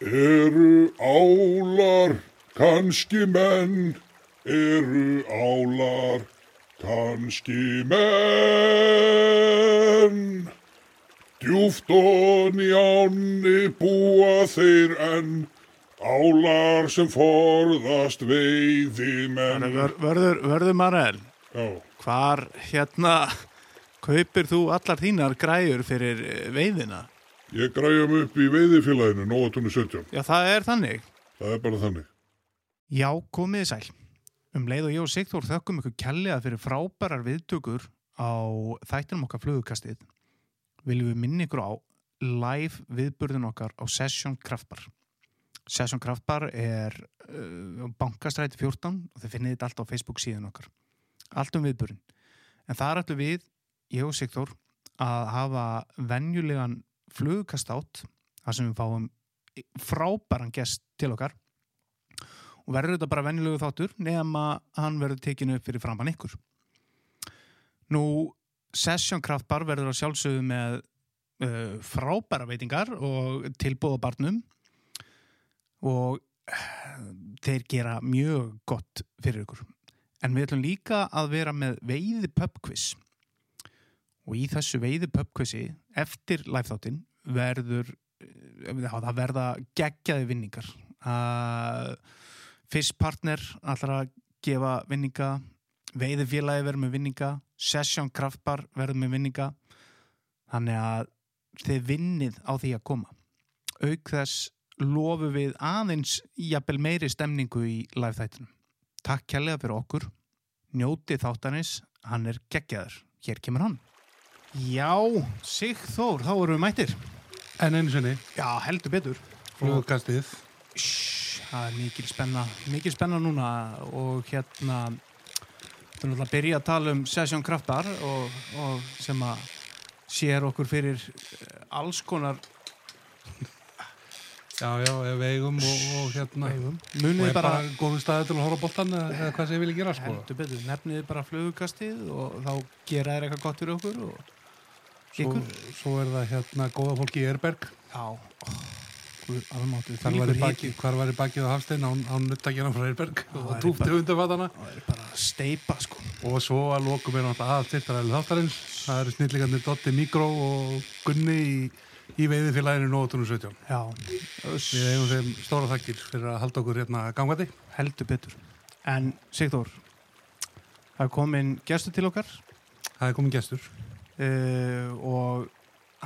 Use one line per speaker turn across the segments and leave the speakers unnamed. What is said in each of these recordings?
Eru álar kannski menn? Eru álar kannski menn? Djúft og njáni búa þeir enn, álar sem forðast veiði menn.
Vör, vörður, vörður Marel,
Já,
hvar hérna kaupir þú allar þínar græjur fyrir veiðina?
Ég græja mig upp í veiðifélaginu, Nóatunni 17.
Já, það er þannig.
Það er bara þannig.
Já, komiði sæl. Um leið og ég og Sigþór þökkum ykkur kjallega fyrir frábærar viðtökur á þættinum okkar flugukastið. Viljum við minna ykkur á live viðburðin okkar á Session Kraftbar. Session Kraftbar er uh, bankastræti 14 og þið finnið þetta allt á Facebook síðan okkar. Allt um viðburðin. En það er alltaf við, ég og Sigþór, að hafa venjulegan flugukast átt, þar sem við fáum frábæran gest til okkar og verður þetta bara venjulegu þáttur nema hann verður tekinu upp fyrir framann ykkur. Nú, Session Kraftbar verður að sjálfsögðu með uh, frábæra veitingar og tilbúða barnum og uh, þeir gera mjög gott fyrir ykkur. En við ætlum líka að vera með veiði pubquiz og í þessu veiði pubquizi eftir live-þáttin verður uh, það verða geggjaði vinningar. Að Fisspartner ætlar að gefa vinninga Veiðifélagi verður með vinninga Session Kraftbar verður með vinninga. Þannig að þið vinnið á því að koma. Auk þess lofu við aðeins jafnvel meiri stemningu í live þættinum. Takk kærlega fyrir okkur. Njótið þáttanis, hann er geggjaður. Hér kemur hann Já, Sigþór, þá erum við mættir
En einu sinni,
Já, heldur betur
flugkastið.
Það er mikil spenna mikil spenna núna og hérna alltaf að byrja að tala um Session Kraftar og, og sem að sér okkur fyrir eh, alls konar
Já, já, eigum og, og hérna.
veifum
Og er
bara,
bara góðu staði til að horfa á boltan eða, hvað sem ég vil gera, sko.
heldur betur nefnið bara flugukastið og þá gera þér eitthvað gott fyrir okkur og
Svo,
ykkur
svo er það hérna góða fólki í Erberg.
já,
Hvar var í baki, hvar var í bakið á Hafstein án, án nuttakina frá Erberg
það
og
bara að steipa sko
Og svo að lokum er náttúrulega aðstyrtaræli þáttarins. Það eru snillingarnir Dotti Mikró og Gunni í, í veiðifélaginu Nóðutunum 17.
já,
Við eigum þeim stóra þakkir fyrir að halda okkur hérna gangandi.
heldur betur en Sigþór það er komin gestur til okkar
Það er komin gestur.
Uh, og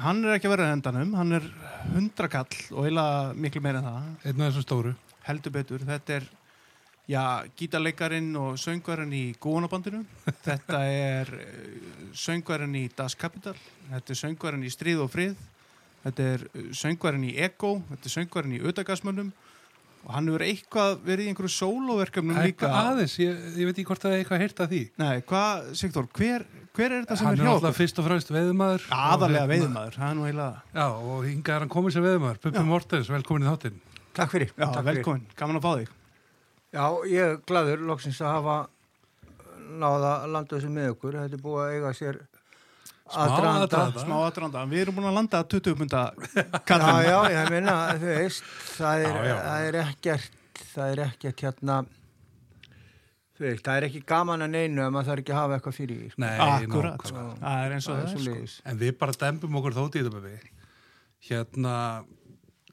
hann er ekki að vera hendanum hann er hundrakall og eiginlega miklu meira en það.
Einn af þessum stóru.
heldur betur, þetta er já, gítarleikarin og söngvarinn í Gónabandinu þetta er uh, söngvarinn í Das Kapital. Þetta er söngvarinn í Stríð og Frið. Þetta er uh, söngvarinn í Ego þetta er söngvarinn í Ödagasmönnum og hann hefur eitthvað verið í einhverju sólóverkefnum líka
aðeins, ég, ég veit ekki hvort það er eitthvað heyrt að því.
Nei, hvað, Sigþór, hver, hver er þetta sem
Hann
er
er
hjá
alltaf
okkur?
fyrst og fremst veðumæður.
Aðalega
Og hérna-
veiðmaður, það er nú eiginlega
Já, og hingað er hann komið sem veðumæður. Puppi. Mortens, velkomin í þáttinn.
Takk fyrir.
Já,
takk fyrir.
velkomin, gaman að fá þig
Já, ég er gladur loksins að hafa náða að landa þessu með ykkur. Þetta er búið að eiga sér.
Smá aðdraganda, við erum búin að landa 20 punta
Já, já, ég meina, þú veist, það er,
Já, já.
það er ekkert, það er ekkert hérna, þú veist, það er ekki gaman að neinu ef maður þarf ekki að hafa eitthvað fyrir því. sko.
Nei,
Akkurat, sko. það er eins og
Það
það
er
er
svo
sko.
En við bara dembum okkur þótt í þetta með Hérna,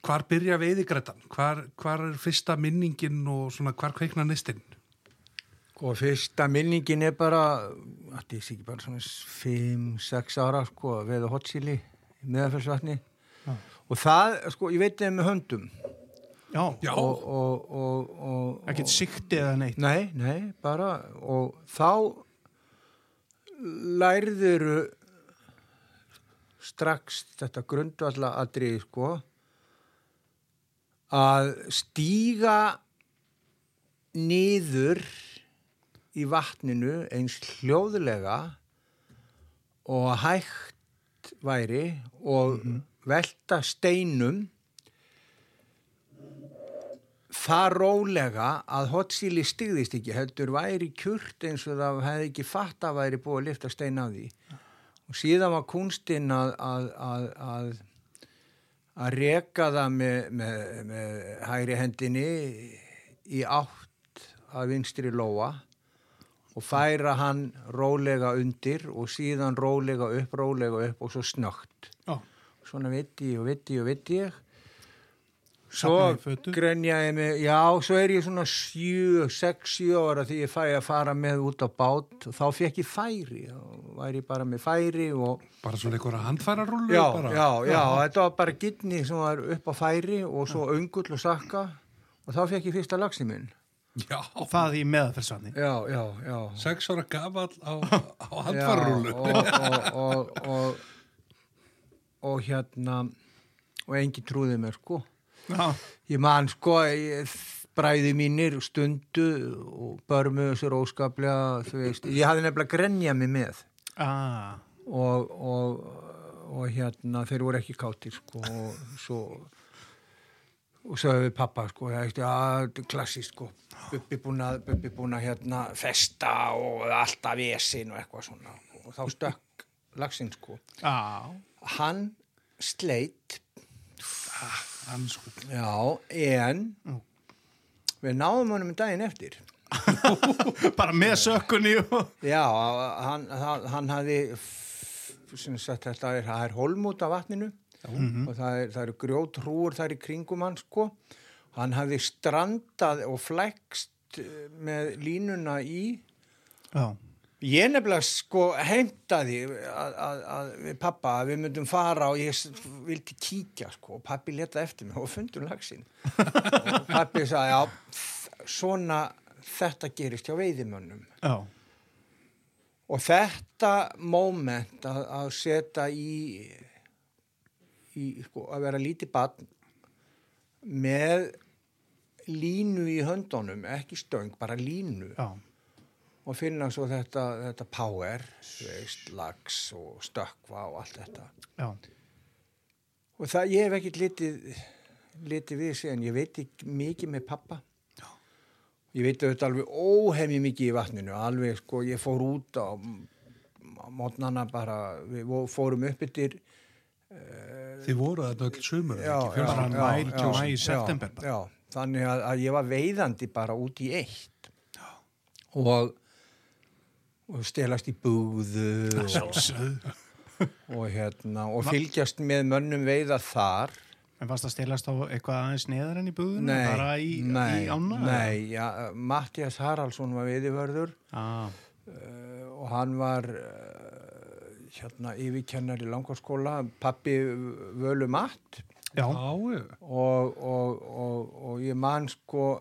hvar byrja veiðigrættan? Hvar, hvar er fyrsta minningin og svona hvar kveikna nistinn?
Og fyrsta minningin er bara, þetta er ekki bara svona 5-6 ára, sko, veða hotsíli í meðafellsvatni.
Já.
Og það, sko, ég veit það með höndum.
Já,
Já,
Og, og, og, og,
ekkert sikti eða neitt
Nei, nei, bara og þá lærðuru strax þetta grundvalla aðrið sko að stíga niður í vatninu eins hljóðlega og hægt væri og velta steinum það rólega að hotsíli stigðist ekki heldur væri kjurt eins og það hefði ekki fatt að væri búið að lifta stein af því. Og síðan var kunstinn að, að, að, að, að reka það með, með, með hægri hendinni í átt að vinstri lóa og færa hann rólega undir og síðan rólega upp, rólega upp og svo snögt.
Já.
Svona viti og viti og viti ég. Svo
fötu?
grenjaði mig, já, svo er ég svona 7, 6, 7 ára því ég fæ að fara með út á bát og þá fekk ég færi, þá væri ég bara með færi og
Bara svona einhverja handfærarúlu
já,
bara.
já, já, þetta var bara gittni sem var upp á færi og svo öngull og sakka og þá fekk ég fyrsta lagsi minn.
Já,
Og það í meðaferðsvanni.
Já, já, já.
sex ára gafall á, á
Já,
handfærarúlu.
og, og, og, og, og hérna og engin trúði mér sko
Já.
ég man sko ég, bræði mínir stundu og börmu sér óskaplega þú veist, ég hafði nefnilega grenjað mig með
Ah.
og, og, og hérna þeir voru ekki kátir sko og svo og svo hefur við pappa sko það er klassist sko Bubbi búin að, Bubbi búin að hérna festa og alltaf vesin og eitthvað svona. Og þá stökk lagsinn sko.
Já.
hann sleitt
Ansku.
já, en við náðum honum um daginn eftir.
Bara með sökkunni
já, hann, hann, hann hafði sagt þetta er, það er holmút af vatninu. Og það, er, það eru grjótrúur þar í kringum hann sko hann hafði strandað og flækst eh, með línuna í
Já.
Ég nefnilega sko heimtaði að, að, að við pappa að við myndum fara og ég vildi kíkja sko og pappi leta eftir mig og fundum lagsinn og pappi sagði já, svona þetta gerist hjá veiðimönnum
Já.
og þetta moment að, að setja í, í sko, að vera lítið barn með línu í höndunum, ekki stöng, bara línu
Já.
og finna svo þetta, þetta power, veist, lags og stökkva og allt þetta.
Já.
Og það, ég hef ekkert litið, litið við síðan, ég veit ekki mikið með pappa. Ég veit auðvitað alveg óhemmi mikið í vatninu, alveg sko, ég fór út á mótnana bara, við fórum upp yttir,
Þið voru þetta öll sumur.
já,
ekki?
já,
Bara
já,
maí,
já, já,
september.
Já, þannig að, að ég var veiðandi bara út í eitt og, og stelast í búðu og, og, hérna, og fylgjast með mönnum veiða þar
En varst það stelast á eitthvað aðeins neðar enn í búðinu?
Nei,
Bara í,
nei,
í ána?
nei ja, Mattias Haraldsson var veiðivörður
Ah.
uh, og hann var uh, hérna yfirkennar í langárskóla pappi völu matt
Já.
Og, og, og, og ég man sko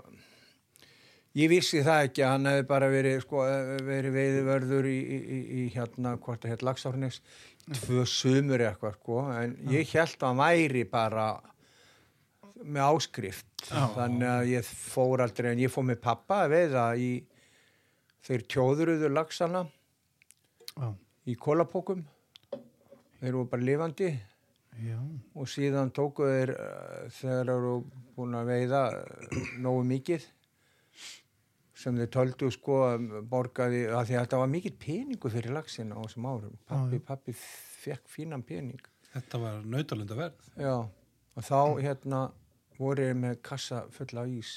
ég vissi það ekki að hann hefði bara verið sko, verið veiðivörður í, í, í, í hérna, hvort það hétt Lagsárnes tvö sumur eitthvað sko en ég held að hann væri bara með áskrift
Já.
þannig að ég fór aldrei en ég fór með pappa að veiða í þeir tjóðuruðu lagsana
Já.
Í kólapókum þeir voru bara lifandi.
Já.
og síðan tóku þeir uh, þegar þeir eru búin að veiða uh, nógu mikið sem þeir töldu sko að borgaði að því að þetta var mikill peningu fyrir laxina á þessum árum. Pappi, pappi fekk fínan pening.
Þetta var nautalunda verð.
já, og þá hérna voru þeir með kassa fulla af ís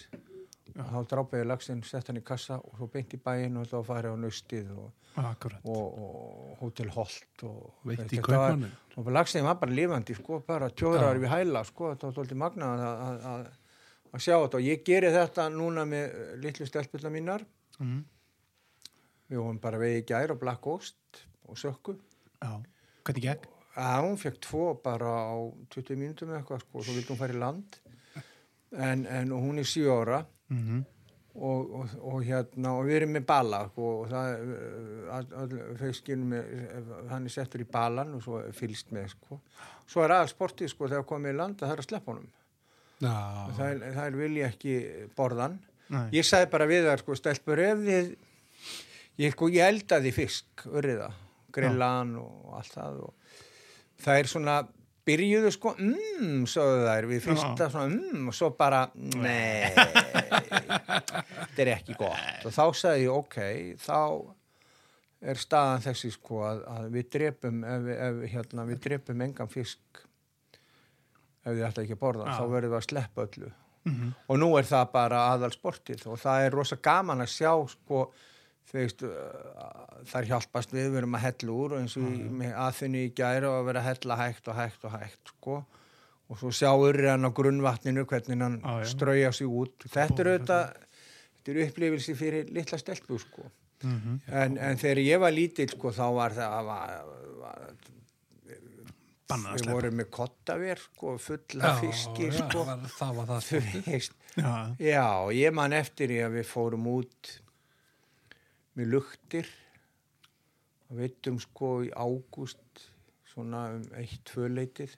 þá drápaði laxin, sett hann í kassa og svo beint í bæinn og þá farið á nöstið og, og, og hótel Holt og
Veitt í kaupmannin.
og lagstiðin var bara lifandi sko, bara tjóðrar við hæla sko, var tólti magnað að, sjá þetta. Og ég geri þetta núna með eh, litlu stelpilla mínar.
Mm.
við vorum bara vegi gær og Black Ghost og sökku.
Já. Hvernig gekk?
að hún fekk tvo bara á 20 mínútum eða eitthvað sko, svo vildi hún fara í land. En, en og hún er 7 ára
Mm
og, og, og hérna og við erum með bala sko, og það feiskinum með, hann er settur í balan og svo fylst með sko. svo er aðal sportið sko þegar komið í land að það er að sleppa honum.
Já,
það er, það er vilja ekki borðan.
Nei.
ég sagði bara við þar sko stelpur ef þið. Ég, sko, ég eldaði fisk, örriða grillan og allt það og það er svona byrjuðu sko, mmm, sögðu þær við fyrsta svona, mmm, og svo bara nei þetta er ekki gott og þá sagði ég, ok, þá er staðan þessi sko að, að við drepum ef, ef hérna, við drepum engan fisk ef þið ætla ekki að borða,
Já.
þá verðum við að sleppa öllu
Mhm.
og nú er það bara aðal sportið og það er rosa gaman að sjá sko, veist uh, þar hjálpast við, við erum að hella úr eins og í- með aðfinni í gæri og að vera að hella hægt og hægt og hægt sko. og svo sjáur hann á grunnvatninu hvernig hann
Já, já.
strauja sig út þetta er auðvitað þetta er upplifilsi fyrir litla stelpu sko.
Mhm.
en, en þegar ég var lítill sko, þá var það var, var, við vorum með kottaver sko, fulla fiski
já,
sko.
það var það
veist,
Já,
Já, ég man eftir því að við fórum út með luktir. Og veitum sko í ágúst svona um eitt, tvö leitið.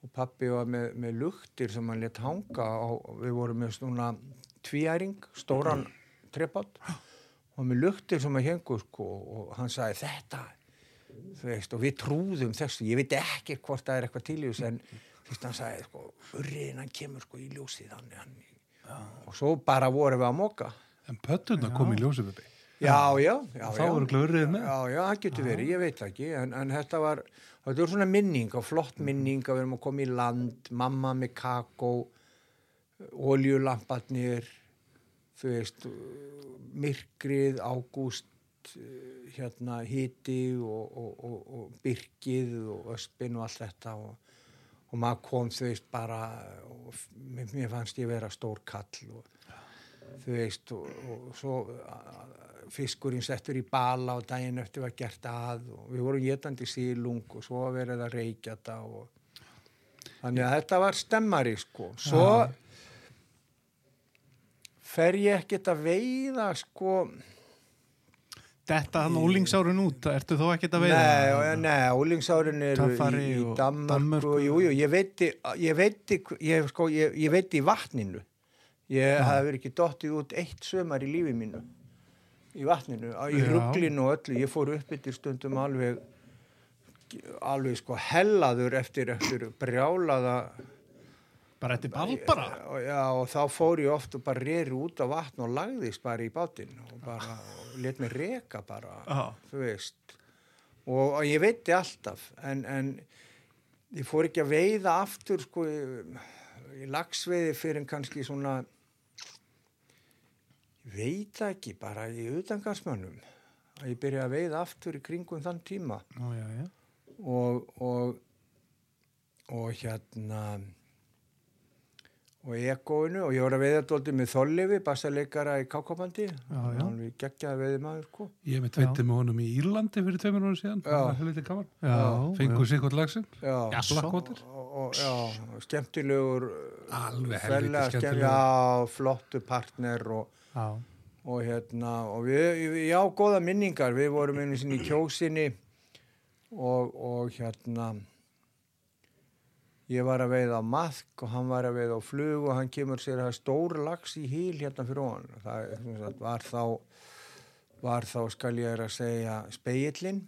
Og pappi var með, með luktir sem hann létt hanga og við vorum með svona tvíæring, stóran treppátt og með luktir sem að hengu sko og hann sagði þetta veist, og við trúðum þessu. Ég veit ekki hvort það er eitthvað til í þessu en þú veist, hann sagði sko urriðin hann kemur sko í ljósið hann, hann, og svo bara vorum við að moka.
En pöttuna kom í ljósið
já, já, já,
Þá voru glöðrið með.
já, já, það getur verið, ég veit ekki en, en þetta var, þetta var svona minning og flott minning að við erum að koma í land mamma með kakó oljulamparnir þú veist myrkrið, ágúst hérna hiti og, og, og, og byrkið og öspin og allt þetta og, og maður kom þú veist bara mér fannst ég vera stór kall og þú veist og, og svo fiskurinn settur í bala og daginn eftir var gert að og við vorum getandi sílung og svo verið að reykja þetta og þannig að þetta var stemmari sko. Svo fer ég ekkert að veiða sko.
Þetta hann ólingsárin út, ertu þó ekkert að veiða?
Nei, og- nei, ólingsárin eru
Töffari
í, í
og
Danmörku,
Danmörku.
jú, jú, ég veiti ég veiti, ég, sko, ég, ég veiti í vatninu ég hafði verið ekki dottið út eitt sömar í lífi mínu í vatninu, í rugglinu og öllu, ég fór upp yfir stundum alveg alveg sko hellaður eftir, eftir brjálaða
Bara eftir ball bara?
og, já, og þá fór ég oft og bara reyri út á vatn og lagðist bara í bátinn og bara let mér reka bara
Já.
þú veist og, og ég veitti alltaf en, en ég fór ekki að veiða aftur sko í, í lagsveiði fyrir kannski svona ég veit ekki bara í utangarsmönnum að ég byrja að veiða aftur í kringum þann tíma
Ó, já, já.
og, og, og hérna og ekóinu og ég var að veiða dóldi með þollifi, bassaleikara í kákabandi hann geggjaði veiði maður sko.
Ég mitt veitti með honum í Írlandi fyrir tveimur ára síðan.
Já.
Það var helviti gaman.
Já,
Fengu sikkert lagsin.
já,
Já, svo.
Blackwater.
og, og, já, skemmtilegur
Alveg helviti
skemm-
skemmtilegur.
já, flottu partner og,
Já.
og hérna og við, já, góða minningar við vorum einu sinni í kjósinni og, og hérna ég var að veiða á maðk og hann var að veiða á flug og hann kemur sér að stór lags í híl hérna fyrir hann það sagt, var þá var þá skal ég að segja speillin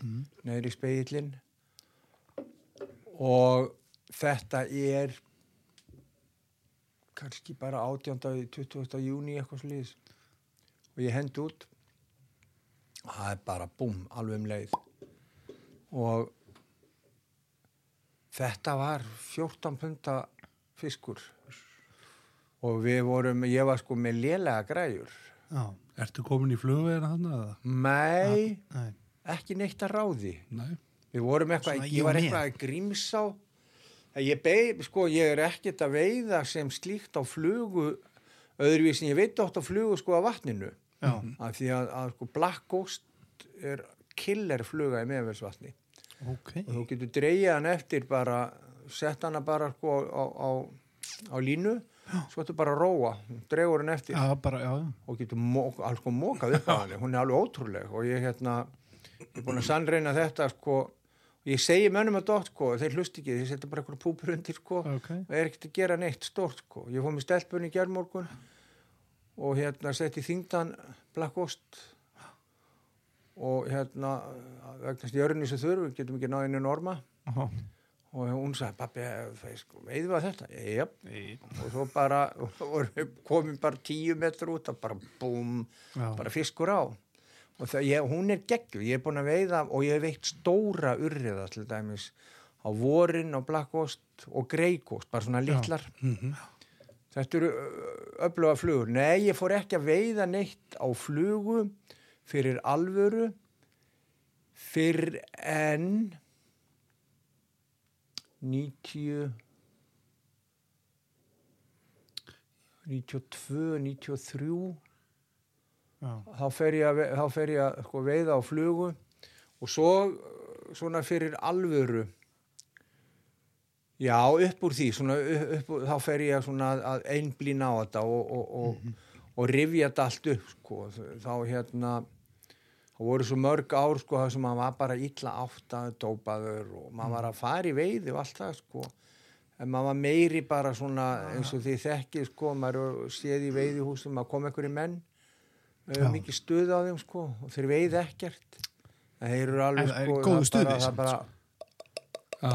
Mm.
neðri speillin og þetta er kannski bara 18. 20. júni eitthvað slíðis og ég hendi út og það er bara búm, alveg um leið og þetta var 14 punta fiskur og við vorum, ég var sko með lélega græjur
Já.
Ertu komin í flugvegina þannig eða?
Nei,
Nei.
ekki neitt að ráði
Nei.
Við vorum eitthvað,
Svona
ég var eitthvað að grímsá. Ég beig, sko, ég er ekkert að veiða sem slíkt á flugu, öðruvísin ég veit átt á flugu sko á vatninu. Af því að, að sko, Black Ghost er killer fluga í meðvelsvatni.
Ok.
Og þú getur dreigið hann eftir bara, sett hana bara sko á, á, á línu, svo ertu bara að róa, dreigur hann eftir
Já, bara, já.
og getur mok, alls sko mókað upp á henni hún er alveg ótrúleg og ég hérna ég er búin að sannreina þetta sko og ég segi mönnum að dótt sko þeir hlust ekki, þeir setja bara eitthvað púpur undir sko
Ok.
og er ekkert að gera neitt stórt sko ég fóð með stelpunni í gerðmorgun og hérna setti þingdan Black Ghost og hérna vegna stjörnum sem þurfi, getum ekki náðinu norma
Aha.
og hún sagði, pappi, sko, veiðum við að þetta? Jáp, og svo bara komin bara tíu metr út og bara búm,
Já.
bara fiskur á og ég, hún er geggjuð, ég er búin að veiða og ég hef veitt stóra urriða til dæmis á vorin á blakkost og greikost, bara svona litlar
Mhm.
þetta eru öfluga flugur nei, ég fór ekki að veiða neitt á flugu fyrir alvöru fyrir en 90 92, 93
Já.
Þá fer ég að, þá fer ég að sko, veiða á flugu og svo uh, svona fyrir alvöru. Já, upp úr því svona, upp, þá fer ég að, svona að- einblína á þetta og, og, og, og rifja þetta allt upp sko. þá hérna þá voru svo mörg ár sko, þar sem maður var bara illa áttað, dópaður og maður var að fara í veiði og allt það sko. En maður var meiri bara svona eins og því þekki sko, maður séð í veiðihúsum að koma einhverju menn
Já.
uh, mikið stuð á þeim sko og þeir veið ekkert. Þeir eru alveg
það er
sko
góður
það
stuði
bara, það bara,
Já,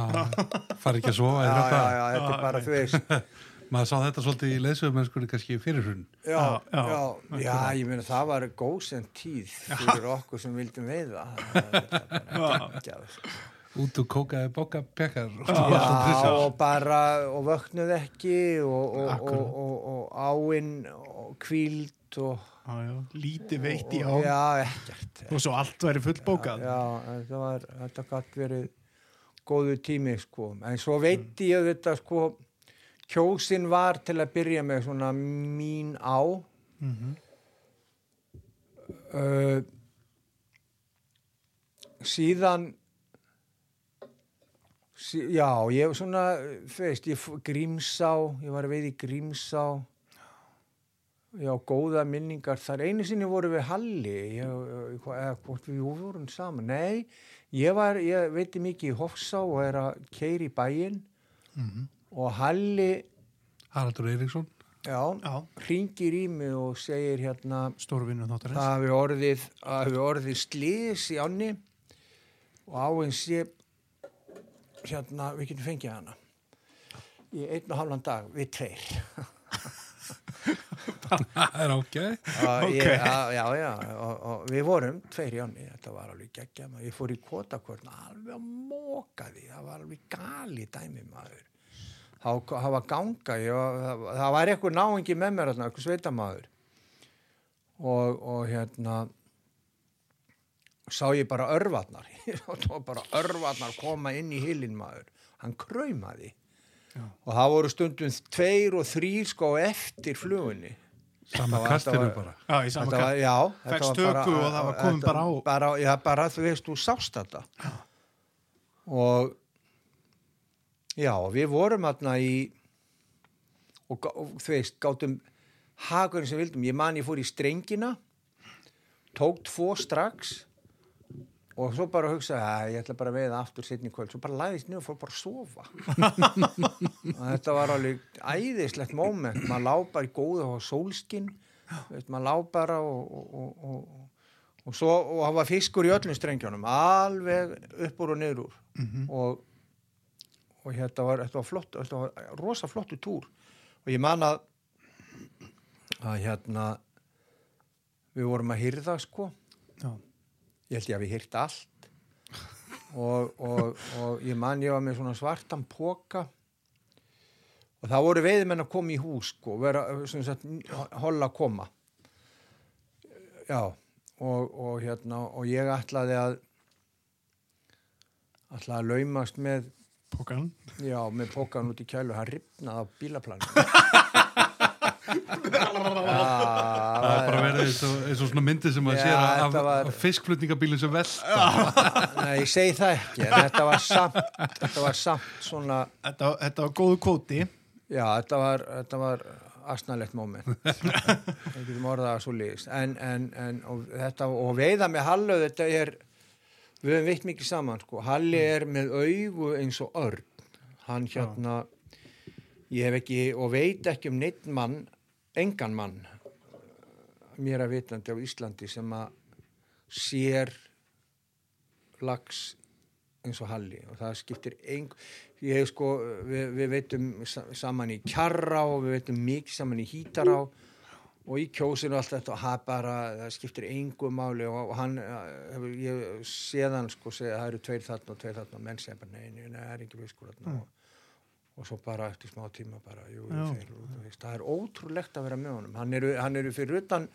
fari ekki að
já,
þetta.
já, þetta er bara þú veist.
Maður sá þetta svolítið í leysöfumennskunni kannski fyrir hrun.
já,
Já,
já,
já,
já, ég meina það var góðsend tíð fyrir okkur sem vildum veiða. Það var bara geggjað, sko.
Út og kókaði bóka pekar.
Já, og bara, og vöknuð ekki og, og, og, og, og áinn og kvíld og,
Já, já, lítið veitt í á
og já, ekkert
og svo allt væri fullbókað
Já, þetta var, þetta gætt verið góðu tími, sko. En svo veit ég þetta, sko, kjósin var til að byrja með svona mín á.
Mhm.
uh, síðan, sí, já, ég var svona, þú veist, ég Grímsá, ég var veið í Grímsá. Já, góða minningar þar. Einu sinni voru við Halli, ég, hvað- eða hvort við vorum saman. Nei, ég var, ég veit mikið í Hofsá og er að keiri í bæinn
Mhm.
og Halli,
Haraldur Eiríksson.
já,
Já,
ringir í mig og segir hérna
stórvinnu þáttarins
það hafi orðið, það hafi orðið slís í ánni og áins ég hérna, við getum fengið hana í einn og halvan dag við tveir
Það er ágæð.
Og
Ok.
ég, já, já, og, og við vorum tveir í ánni, þetta var alveg geggja maður. ég fór í kvotakvörn alveg að móka því, það var alveg gali dæmi maður það, það var ganga var- það, það var eitthvað náingi með mér eitthvað sveitamaður og, og hérna sá ég bara örvarnar það var bara örvarnar koma inn í hilin maður. Hann kraumaði.
Já.
og það voru stundum tveir og þrýr sko eftir flugunni. Var-
kastinu bara.
Já, í sama
Þetta var, já, þetta var bara-
tökku og það var komin bara á-
bara, Já, bara þú veist, þú sást þetta. Og já, við vorum þarna í og, og þú veist, gátum hagurinn sem vildum, ég man ég fór í strengina tók tvo strax og svo bara hugsaði að ég ætla bara að veiða aftur setni kvöld, svo bara læðist niður og fór bara að sofa. Og þetta var alveg æðislegt moment, maður lá bara í góðu og sólskinn, maður lá bara og, og, og, og, og svo, og það var fiskur í öllum strengjónum alveg upp úr og niður úr. Og, og þetta var, þetta var flott, þetta var rosa flottu túr. Og ég man að að hérna við vorum að hyrða sko.
Já,
ég held ég að við hýrt allt. Og, og, og ég man ég var með svona svartan póka og það voru veiðmenn að koma í hús sko, vera, sem sagt, holla að koma. Já og, og hérna og ég ætlaði að ætlaði að laumast með
pókan
já, með pókan út í kælu. Hann ripnaði á bílaplanum
Það er bara verið eins og, eins og svona myndi sem að
Já,
sér af,
var-
af fiskflutningabílinn sem vel.
Nei, ég segi það ekki, en þetta var samt, þetta var samt svona,
Þetta, þetta var góðu kvóti
já, þetta var, þetta var asnalegt moment. Við getum orðað að svo líðist. En, en, en, og þetta, og veiða með Hallu, þetta er, við höfum veitt mikið saman, sko. Halli er með augu eins og örn. Hann hérna, ég hef ekki, og veit ekki um neitt mann, engan mann, mér að vitandi á Íslandi sem að sér lags eins og Halli. Og það skiptir eng ég sko, við, við veitum sa- saman í kjarra og við veitum mikið saman í hítará og í kjósinu og allt þetta og það bara, það skiptir engu máli. Og, og hann, eh, ég séðan sko segja það eru tveir þarna og tveir þarna og menn segja bara nei, nei, nei, það er ekki fiskur þarna. Og, og svo bara eftir smá tíma bara, jú, þeir, veist, það er ótrúlegt að vera með honum. Hann eru, hann eru fyrir utan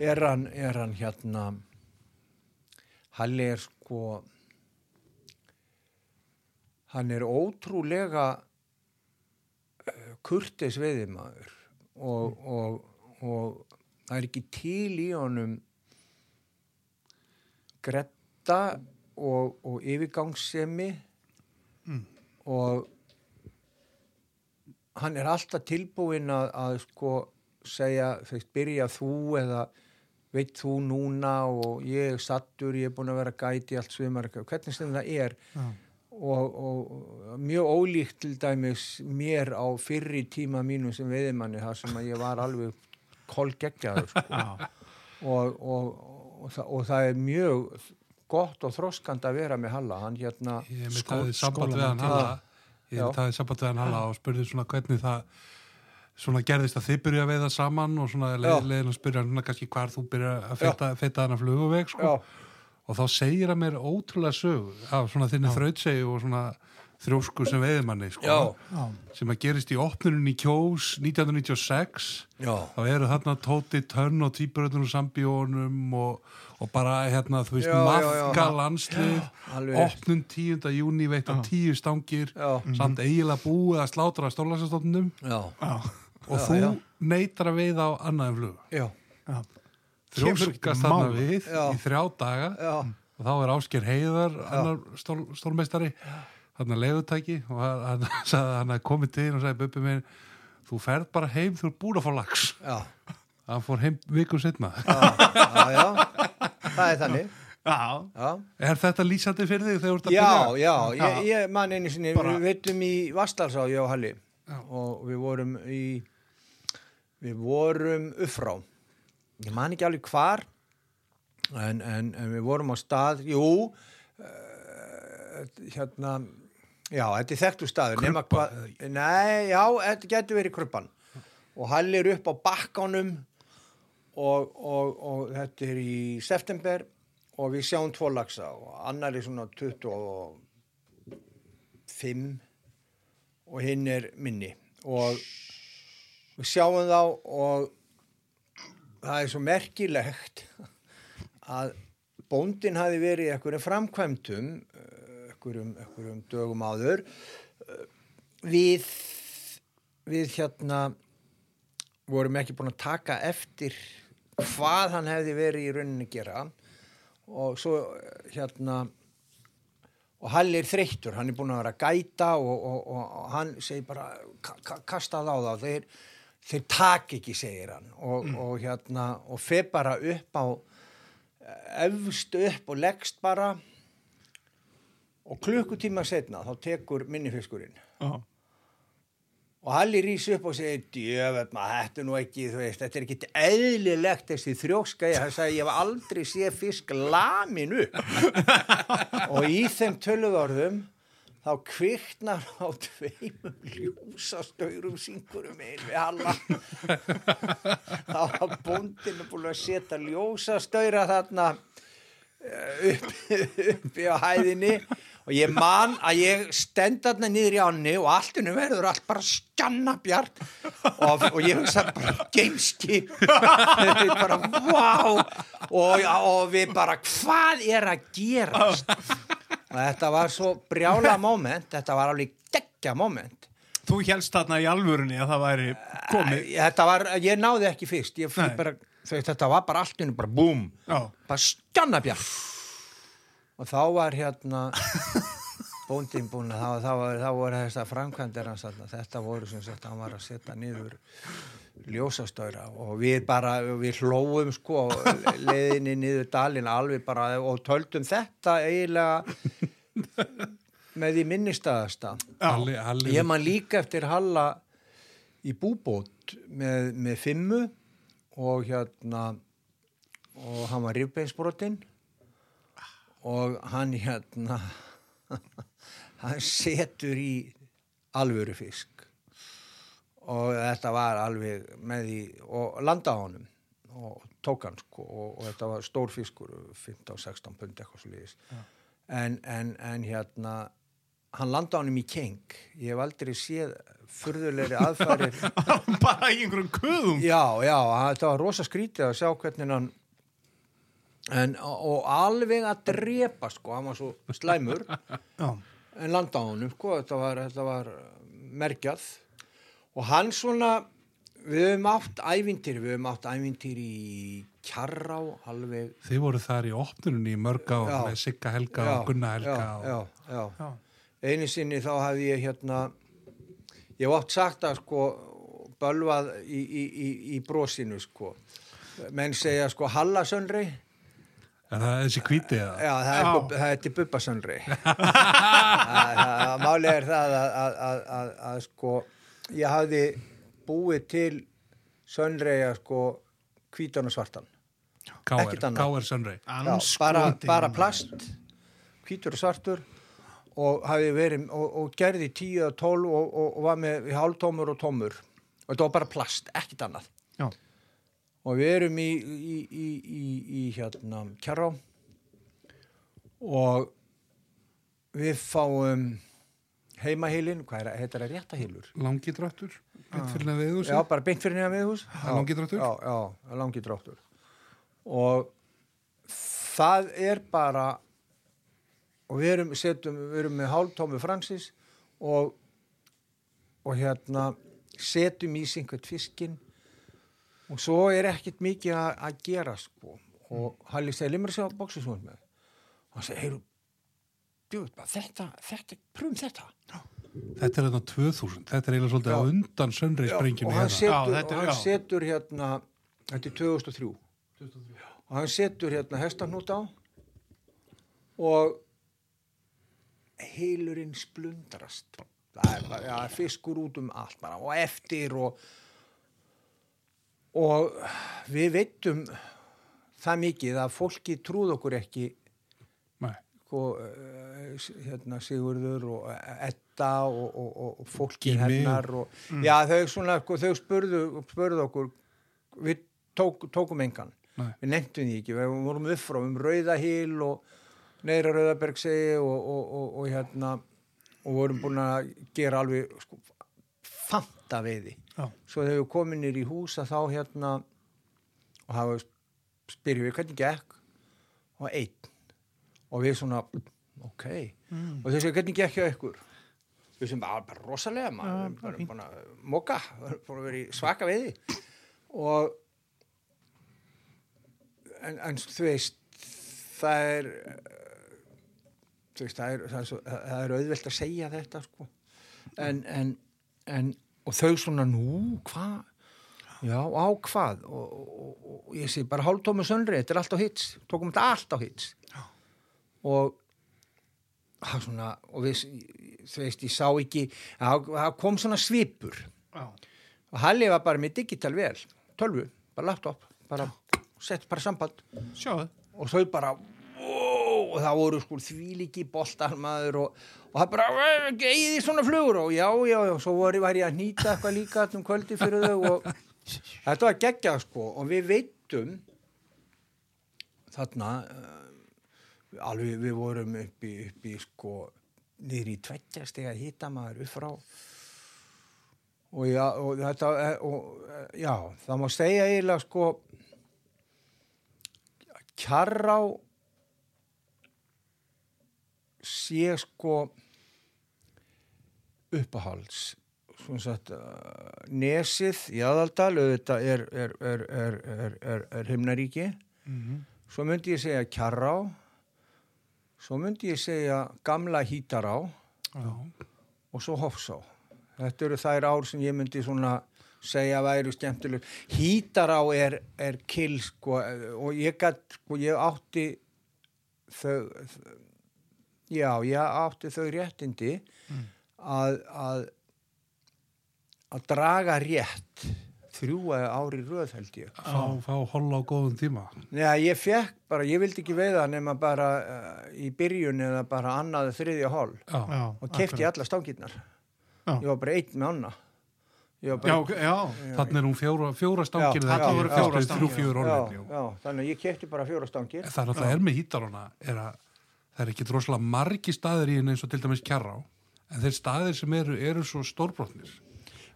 er hann, er hann hérna Halli er sko hann er ótrúlega uh, kurteis veiðimaður og, og, og það er ekki til í honum gretta og, og yfirgangssemi og hann er alltaf tilbúinn að, að sko segja, þegar byrja þú eða veit þú núna og ég er sattur, ég er búin að vera gæti allt svimar, hvernig sem það er
Já.
og, og mjög ólíkt til dæmis mér á fyrri tíma mínum sem veiðimanni þar sem að ég var alveg kolgeggjaður sko. Og, og, og, það, og það er mjög gott og þroskand að vera með Halla hann hérna
Ég mitt
Skó-
hafði samband við hann. Halla Ég við hann Halla og spurði svona hvernig það svona gerðist að þið byrja að veiða saman og svona leiðin að spyrja hann kannski hvar þú byrja að feta hann að fluguveg sko. og þá segir hann mér ótrúlega sög af svona þinni þrautsegi og svona þrjósku sem veiðimanni sko, sem að gerist í opnunum í Kjós 1996
já,
þá eru þarna Tóti Tönn og Týpuröðun og Sambjónum og, og bara hérna, þú veist, mafka landslið. opnun 10. júni veitt á tíu stangir.
Já.
samt eiginlega búið að slátra
Já.
og
Já,
þú
já.
neytar að veiða á annaðum flug.
Til
þarna við
Já.
í þrjá daga.
Já,
og þá er Ásker Heiðar annar stól, stólmeistari hann er leiðutæki og hann, hann, komið til og sagði Bubbi minn þú ferð bara heim þú er búin að fá lax.
Já,
hann fór heim vikum setna
já, já, já, það er þannig,
Já.
já.
er þetta lýsandi fyrir þig þegar þú ert að
Já,
byrja?
já, ég, ég man einu sinni,
Bara-
við veitum í Vastalsá, ég og Halli,
Já.
og við vorum í, við vorum uppfrá, ég man ekki alveg hvar, en, en, en við vorum á stað, jú, uh, hérna, já, þetta er þekktu staður, hvað, nei, já, þetta getur verið krubban, og Halli er upp á bakkanum, og, og, og þetta er í september og við sjáum tvo lagsa og annar er svona 25 og hinn er minni. Og við sjáum þá og það er svo merkilegt að bóndin hafi verið í einhverjum framkvæmdum eh, einhverjum, dögum áður. Eh, við við hérna vorum ekki búin að taka eftir hvað hann hefði verið í rauninni gera. Og svo eh, hérna og Halli er þreyttur, hann er búin að vera að gæta og, og, og, og hann segir bara ka ka kasta það á þá þeir, þeir tak ekki, segir hann. Og, og hérna, og fer bara upp á efst upp og leggst bara og klukkutíma setna þá tekur minnifiskurinn.
Já.
og Halli rís upp og segir djöfum maður, þetta er nú ekki, veist, þetta er ekki eðlilegt þessi þrjóska ég, hann sagði, ég hef aldrei séð fisk lamin upp. Og í þeim töluðorðum þá kviknar á tveimum ljúsastaurum syngurum einn við Halla. Þá var bóndinu búin að setja ljósastaura þarna eh, upp, uppi á hæðinni og ég man að ég stend þarna niður í ánni og alltinu verður allt bara skjanna bjart. Og, og ég hugsa bara gameskip bara wow og, og við bara hvað er að gerast? Og þetta var svo brjála moment. Þetta var alveg geggja moment.
Þú helst þarna í alvörunni að það væri komið.
Þetta var, ég náði ekki fyrst. Ég, bara, þetta var bara alltinu bara búm.
Já.
bara skjannabjart og þá var hérna bóndin búin að þá, var- að framkvæmdir hans þarna. þetta voru sem sagt, hann var að setja niður ljósastöra og við bara, við hlóum sko leiðinni niður dalinn alveg bara og töldum þetta eiginlega með því minnistæðasta Ég man líka eftir Halla í búbót með, með fimmu og hérna og hann var rifbeinsbrotinn og hann hérna hann setur í alvöru fisk og þetta var alveg með því og landa á honum. Og tók hann sko og, og þetta var stór fiskur 15-16 pund eitthvað svo liðis en, en, en hérna hann landa á honum í keng. Ég hef aldrei séð furðulegri aðfærir
bara í einhverjum kuðum
já, já, þetta var rosa skrítið að sjá hvernig hann en, og alveg að drepa sko, hann var svo slæmur. En landa á honum sko, þetta var, þetta var merkjað. Og hann svona við höfum átt ævintýri við höfum átt ævintýri í kjarrá alveg.
Þið voru þar í opnunni í mörg með Sigga Helga
já,
og Gunna Helga
já,
og...
já, já.
já,
einu sinni þá hafði ég hérna ég hef oft sagt að sko bölvað í, í, í, í brósinu sko. Menn segja sko Halla Sönri
Er það þessi hvíti eða?
já það er, bub, það er til Bubba Sönri máli er það að, að, að, að, að sko ég hafði búið til Sönri að sko hvítan og svartan.
Sunray
Já, bara, bara plast hvítur og svartur og hafi verið og, og gerði 10 og 12 og, og, og var með hálftómur og tómur. Og þetta var bara plast, ekkert annað.
Já,
og við erum í, í, í, í, í hérna kjarrá og við fáum heimahilin, hvað er heitir það réttahilur?
Langi dráttur Beint fyrir neða við
Já, bara beint fyrir neða viðhús.
er langi dráttur?
Já, já, langi dráttur. Og það er bara, og við erum, setjum, við erum með hálftómi Francis og, og hérna setjum í einhvern fiskinn og svo er ekkert mikið að, að gera sko. Og Halli segi, limur sér á bóksisvönd með. Hann segi, heyru, bara þetta, þetta, pröfum þetta.
Þetta er þetta 2000 Þetta er eiginlega svolítið
Já.
á undan
Já,
sprengjum
og hann, setur,
Já, þetta er-
og hann
já.
setur hérna þetta er 2003 og hann setur hérna hestanút á og heilurinn splundrast það er bara, já, fiskur út um allt bara og eftir og og við veitum það mikið að fólki trúð okkur ekki.
Nei,
sko, eh, hérna Sigurður og Edda og, og, og, og fólki hennar og, já þau svona, sko, þau spurðu, spurðu okkur. Við tók, tókum engan.
Nei.
við nefntum því ekki, við vorum upp frá um Rauðahíl og Neira Rauðabergsegi og, og, og, og hérna og vorum búin að gera alveg sko, fanta veiði
já,
svo þegar við komin nýr í hús að þá hérna og hafa spyrjum við hvernig gekk? Og einn. Og við svona ok.
Mm.
og þessi hvernig gekk hjá ykkur? Við sem bara, bara rosalega maður erum
fínt.
búin að moka við erum búin að vera í svaka veiði. Og en, en þú veist það er þú veist það er, það er, það er auðvelt að segja þetta sko. En, en, en og þau svona nú, hvað já, á hvað? Og, og, og, ég sé bara hálftómi sönri þetta er allt á hits, tókum þetta allt á hits. Og það svona, og við þú veist, ég sá ekki það kom svona svipur.
Já,
og Halli var bara með digital vel tölvu, bara laptop bara sett bara samband.
Sjáðu.
Og þau bara það voru sko þvíliki boltar maður og, og það bara eigið í svona flugur? Og já, já, já svo var, var ég að nýta eitthvað líka um kvöldi fyrir þau og þetta var geggjað sko. Og við veitum þarna uh, alveg við vorum upp í, upp í sko niður í tveggjastega hita maður upp frá. Og já, og þetta og, já, það má segja eiginlega sko kjarrá sé sko uppahalds svona sagt uh, nesið í aðaldal auðvitað er, er, er, er, er, er, er himnaríki
Mhm.
svo myndi ég segja kjarrá svo myndi ég segja gamla hítará
já,
og svo Hofsá. Þetta eru þær ár sem ég myndi svona segja væri skemmtileg. Hítará er, er kill sko og ég gætt, sko ég átti þau, já, ég átti þau réttindi að, að, að draga rétt þrjú ári röð held ég.
fá, fá holla á góðum tíma.
Nei, ég fekk bara, ég vildi ekki veiða nema bara uh, í byrjun eða bara annað þriðja hol.
Já,
já
og kefti alla stangirnar.
Já.
ég var bara einn með anna. Ég var
Já,
bara,
ok, já,
Þannig er hún fjóra, fjóra stangir
Já,
ekki?
voru
Já, þrjú,
stangir,
já, já, þannig að ég kefti bara fjóra stangir.
Það er náttúrulega er með hítarana er að það er ekki droslega margi staðir í henni eins og til dæmis kjarrá en þeir staðir sem eru, eru svo stórbrotnir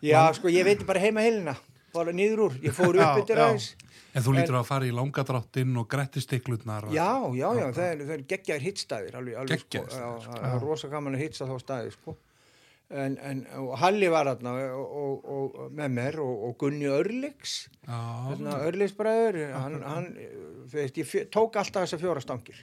Já, sko, ég veit bara heima heilina, bara niður úr. Ég fór upp yfir aðeins.
en þú lítur að fara í langadráttinn og grettistiklutnar
Já, já, já, það er, það er geggjaðir hittstæðir, Já,
staðir,
það er rosa gaman að hittsa þá staði, sko. En, en, Halli var þarna og, og, og, með mér og, og Gunni Örliks, þarna Örliksbræður, hann, hann, veist, ég tók alltaf þessar fjóra stangir.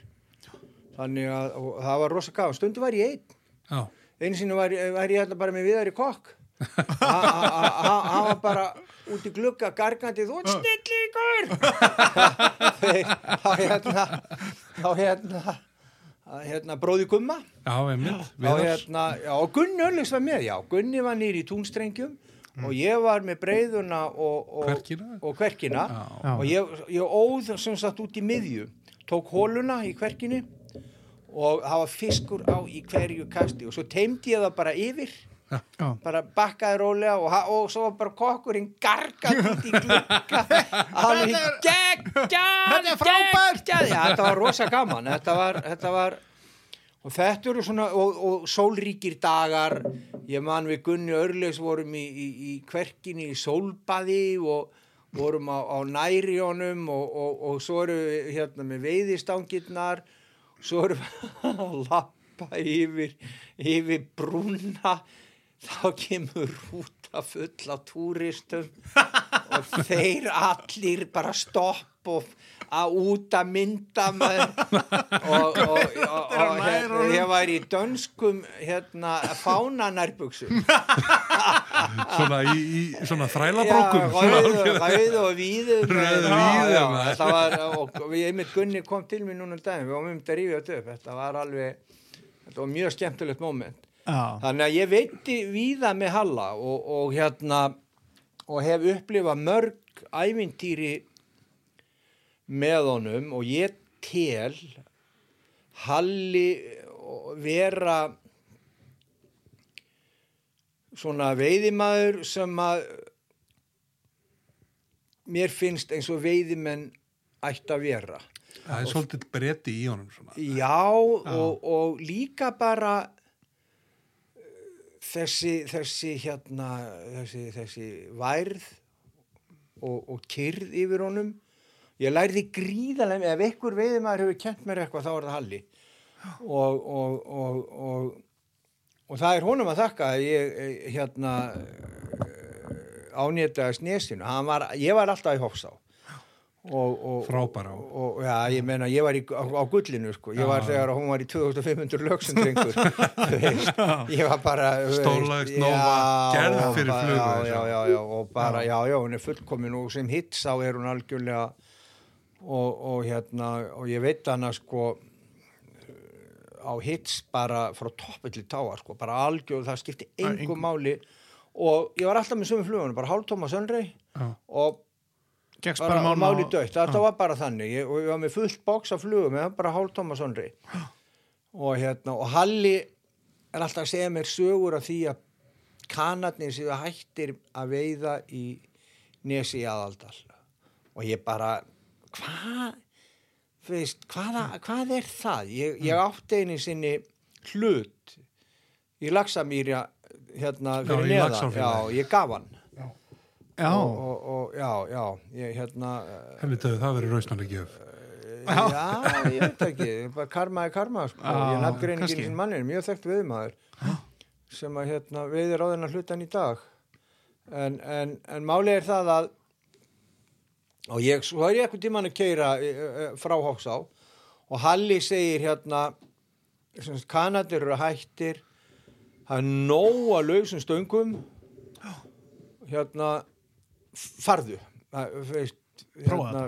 Þannig að, það var rosa gaman, stundu var ég einn.
já,
einu sinni var, var ég hérna bara með kokk ha- ha- ha- hann var bara út í glugga gargandi þú ert snillingur Þeir- þá hérna þá hérna hérna bróði Gumma
já,
þá
Viðars.
hérna, já, og Gunni Örlings var með já, Gunni var nýri í túnstrengjum og ég var með breiðuna og, og,
Kverkina?
og.
Já.
og ég, ég óð sem sagt út í miðju tók hóluna í kverkinni og var fiskur á í hverju kasti. Og svo teimdi ég það bara yfir
já,
bara bakkaði rólega og, og svo var bara kokkurinn gargað út í glugga. Hann er geggjað
Þetta frábært!
geggjað. Já, þetta var rosa gaman. Þetta var, þetta var og þetta eru svona og, og sólríkir dagar. Ég man við Gunni Örlegs vorum í, í, í kverkinni í sólbaði og vorum á, á nærjónum og, og, og svo erum við hérna með veiðistangirnar svo erum við að lappa yfir, yfir brúna. Þá kemur rúta full af túristum og þeir allir bara stopp og að út að mynda maður og, og, og, og hérna, ég var í dönskum hérna fánanærbuxum.
Svona í, í svona þrælabrókum.
Rauð, og
Rauð og
við einmitt Gunni kom til mér núna um daginn, við varum um þetta að rífa þetta upp. Þetta var alveg, þetta var mjög skemmtilegt moment,
já,
þannig að ég veitti víða með Halla og, og hérna og hef upplifað mörg ævintýri með honum og ég tel Halli vera svona veiðimaður sem að mér finnst eins og veiðimenn ætti að vera.
það er svolítið breyti í honum svona.
Já, og, og líka bara eh, þessi, þessi hérna, þessi, þessi værð og, og kyrð yfir honum. Ég lærði gríðarlega, ef einhver veiðimaður hefur kent mér eitthvað, þá er það Halli. Og, og, og, og, og það er honum að þakka að ég eh, hérna ánýttaði snesinu. Hann Var, ég var alltaf í Hofsá. Og, og,
Frábæra.
og, og já, ég meina, ég var í, á, á gullinu sko, ég var
Já.
þegar hún var í 2500 lögsundringur ég var bara
Nova,
já,
gerð fyrir
bara-
flugu,
já, já, já, og bara, já, já, hún er fullkomin og sem hits á er hún algjörlega og, og hérna, og ég veit hana sko á hits bara frá toppi til táa sko, bara algjör, það skipti
Já,
engu
engu.
máli og ég var alltaf með sömu flugunum, bara hálftóma sönrei
Já.
og
Gekst
bara,
bara
máli, dött, þetta
Já.
var bara þannig ég, og ég var með fullt bóks af flugum ég var bara hálftóma sonnri og hérna, og Halli er alltaf að segja mér sögur af því að kanarnir séu hættir að veiða í nesi aðaldal og ég bara hvað veist, hvaða, hvað er það? Ég, ég átti einu sinni hlut í Laxamýrja hérna
Já,
fyrir
í
neðan. Já, ég gaf hann.
Já,
og, og, og já, já, ég hérna uh,
helvitaðu það verið rausnarlega gjöf
já, ég veit ekki. Karma er karma, sko.
Já,
ég
kannski.
eins og mannir, mjög þekkt viðmaður sem að hérna veiðir á þennan hlutan í dag. En, en, en máli er það að og ég, svo er ég eitthvað tímann að keira frá Hóksá og Halli segir hérna kanadir eru hættir. Það er nóg að lausum stöngum. Hérna farðu. Hérna,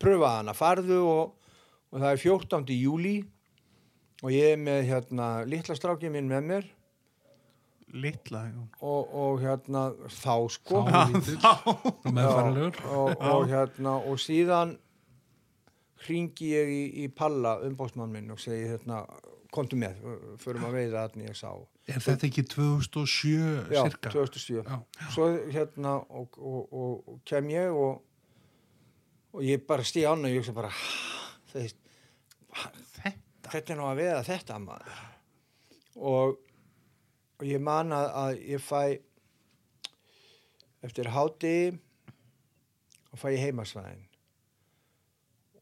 pröfa hana, farðu og, og það er 14. júli og ég er með hérna litla strákið minn með mér
litla
og, og hérna þá sko.
Þá meðfæralegur
Já, og, og hérna og síðan hringi ég í, í Palla umbóðsmann minn og segi hérna komdu með, förum að veiða að ég sá.
Er þetta ekki 2007
já,
cirka?
2007
Já.
svo hérna og, og, og, og kem ég og, og ég bara stíð ána og ég hugsa bara þeir, þetta? Þetta er nú að veða þetta maður. Og, og ég man að, að ég fæ eftir háti og fæ ég heimasvæðin.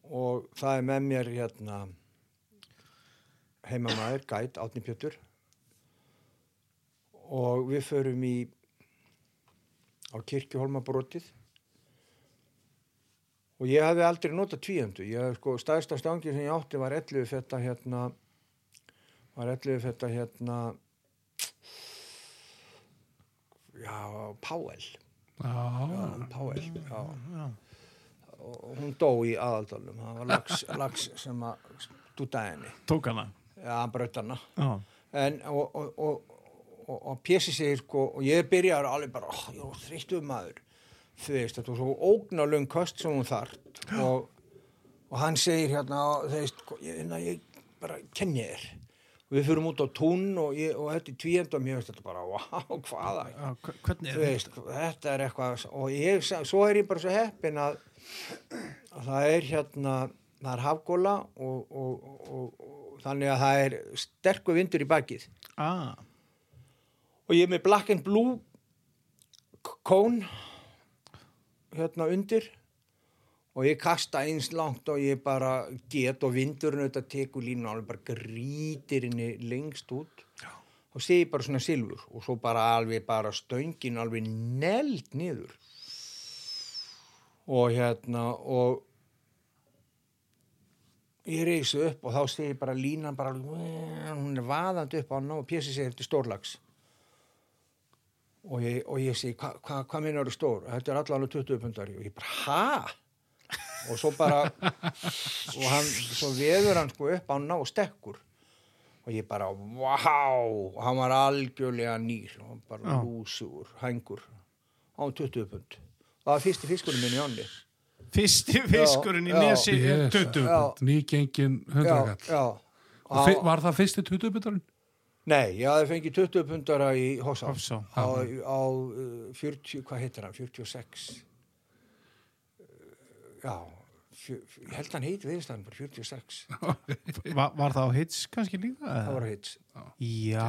Og það er með mér hérna heimamaður, gæt, Átni Pjötur og við förum í á kirkjuholmabrotið og ég hafði aldrei notað tvíöndu. Ég hafði sko staðista stangi sem ég átti var 11 fetta hérna var 11 fetta hérna já, Páel
Já,
Páel, já
Já.
og hún dó í aðaldalum. Það var lags, lags sem að stúta henni.
Tók hana.
já, braut hana. En og, og, og, og, Pési segir sko og ég byrjar alveg bara oh, ég var þreyttuð maður. Þú veist, þetta var svo ógnalöng kost sem hún þart og, og hann segir hérna þú veist, sko, ég, hérna, ég bara kenni þér við fyrir út á tún og, ég, og þetta er tvíend og mér veist þetta bara, wow, hvaða
hvernig er
veist, þetta? er eitthvað og ég, svo er ég bara svo heppin að, að það er hérna það er hafgóla og, og, og, þannig að það er sterkur vindur í bakið.
Ah,
og ég er með black and blue kón hérna undir og ég kasta eins langt og ég bara get og vindurinn auðvitað tekur línu og alveg bara grítir henni lengst út. Og sé ég bara svona silfur og svo bara alveg bara stöngin alveg neld niður. Og hérna og ég reysi upp og þá sé ég bara línan bara hún er vaðandi upp á hann og pjessi þetta er stórlags og ég, og ég segi hvað hva, hva minna eru stór? Þetta er allavega 20 pundar. Og ég bara ha og svo bara og hann, svo veður hann sko upp á hann og stekkur og ég bara wow og hann var algjörlega nýr og hann bara
Já.
lúsur, hængur á 20 pund það var fyrsti fiskurinn minn í ánni
fyrsti fiskurinn í
já.
nesi er
Yes.
20.
Já.
nýgengin
já,
hundrakall.
já
Og fi- Var það fyrsti 20 biturinn?
Nei, ég hafði fengið 20 pundara í Hossá
Hofsá.
á, á uh, 40, hvað heitir hann, 46 Uh, já ég held hann heit viðstæðan bara 46,
Va, var það á hits kannski líka?
það var hitt
Já,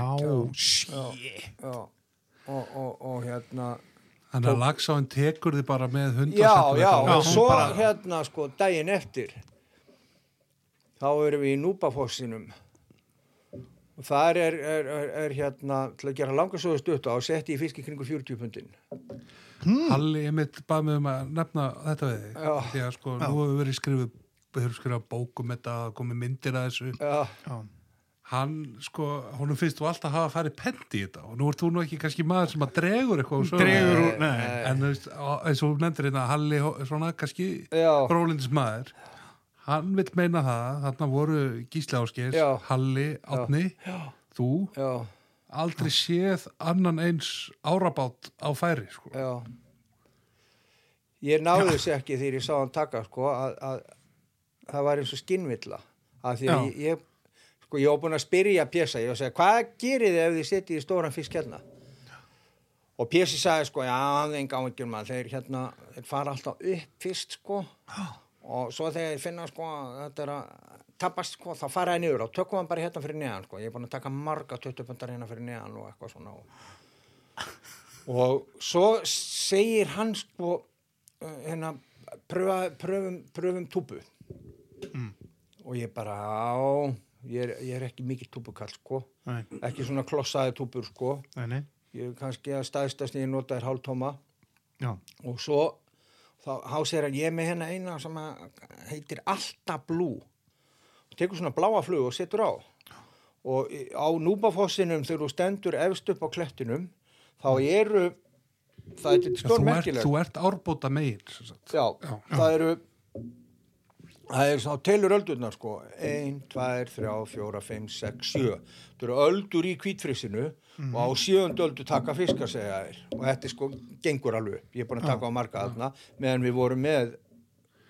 shit.
já, og, og, og hérna
Þannig að lagsáin tekur þið bara með 100
já, já,
og-
og svo
bara-
hérna sko daginn eftir þá erum við í Núbafossinum og þar er, er, er, er hérna til að gera langarsóðu stutta og setti í fiski kringu 40 pundin
Halli, ég mitt bað mig um að nefna þetta við þig.
Já.
Því að sko, nú hefur verið skrifuð, við höfum skrifað bókum þetta, komið myndir að þessu.
já,
Já.
Hann, sko, honum finnst þú alltaf hafa farið pendi í þetta og nú ert þú nú ekki kannski maður sem að dregur eitthvað.
Dregur úr, nei.
En þú veist, eins og nefndir hérna, Halli, svona kannski
já,
brólindis maður, hann vil meina það, þarna voru Gísli Ásgeir,
Já.
Halli, Átni, þú,
já
aldrei séð annan eins árabát á færi, sko.
Já. Ég náði þessu ekki þegar ég sá hann taka sko að, að það var eins og skinnvilla að því að ég, sko ég var búin að spyrja Pjessa ég var að segja hvað gerir þið ef þið setjið í stóran fisk hérna? Og Pjessi sagði sko já það er enga áhengjum maður. Þeir hérna þeir fara alltaf upp fyrst sko. Og svo þegar þeir finna sko að þetta er að tapast sko þá fara þeir niður og tökum hann bara hérna fyrir neðan sko. Ég er búin að taka marga 20 pundar hérna fyrir neðan og eitthvað svona og og svo segir hann sko uh, hérna pröfa, pröfum, pröfum túpu. Og ég bara á ég er, ég er ekki mikill túpukall sko.
Nei,
ekki svona klossaði túpur sko.
Nei, nei.
ég er kannski að staðstast ég nota er hálftóma.
Já.
og svo þá hásir hann ég er með hérna eina sem að heitir Alta Blue tekur svona bláa flug og setur á. Og á núbafossinum þegar þú stendur efst upp á klettinum þá eru það er
Já,
stór merkilegt
þú ert árbóta megin, sagt.
Já, það eru það er svona telur öldurnar sko 1, 2, 3, 4, 5, 6, 7 það eru öldur í kvítfrissinu og á sjöund öldu taka fiskar segja þér og þetta sko gengur alveg ég er búin að taka á marga þarna meðan við vorum með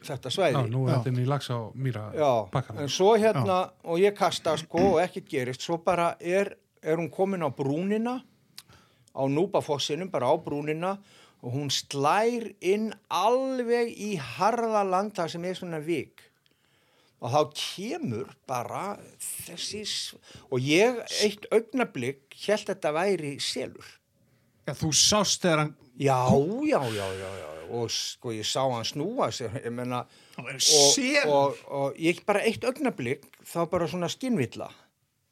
þetta
Já,
svæði
nú er
Já.
þetta inn í lags á mýra
Já,
pakkan.
en svo hérna og ég kasta sko og ekkert gerist svo bara er, er hún komin á brúnina á núbafossinum bara á brúnina og hún slær inn alveg í harða landa sem er svona vik. Og þá kemur bara þessi og ég eitt augnablик held þetta væri selur.
Já, þú sást þegar hann
já, já, já, já, já og sko ég sá hann snúa sig ég menna og, og, og ég bara eitt augnablík þá bara svona skinnvilla.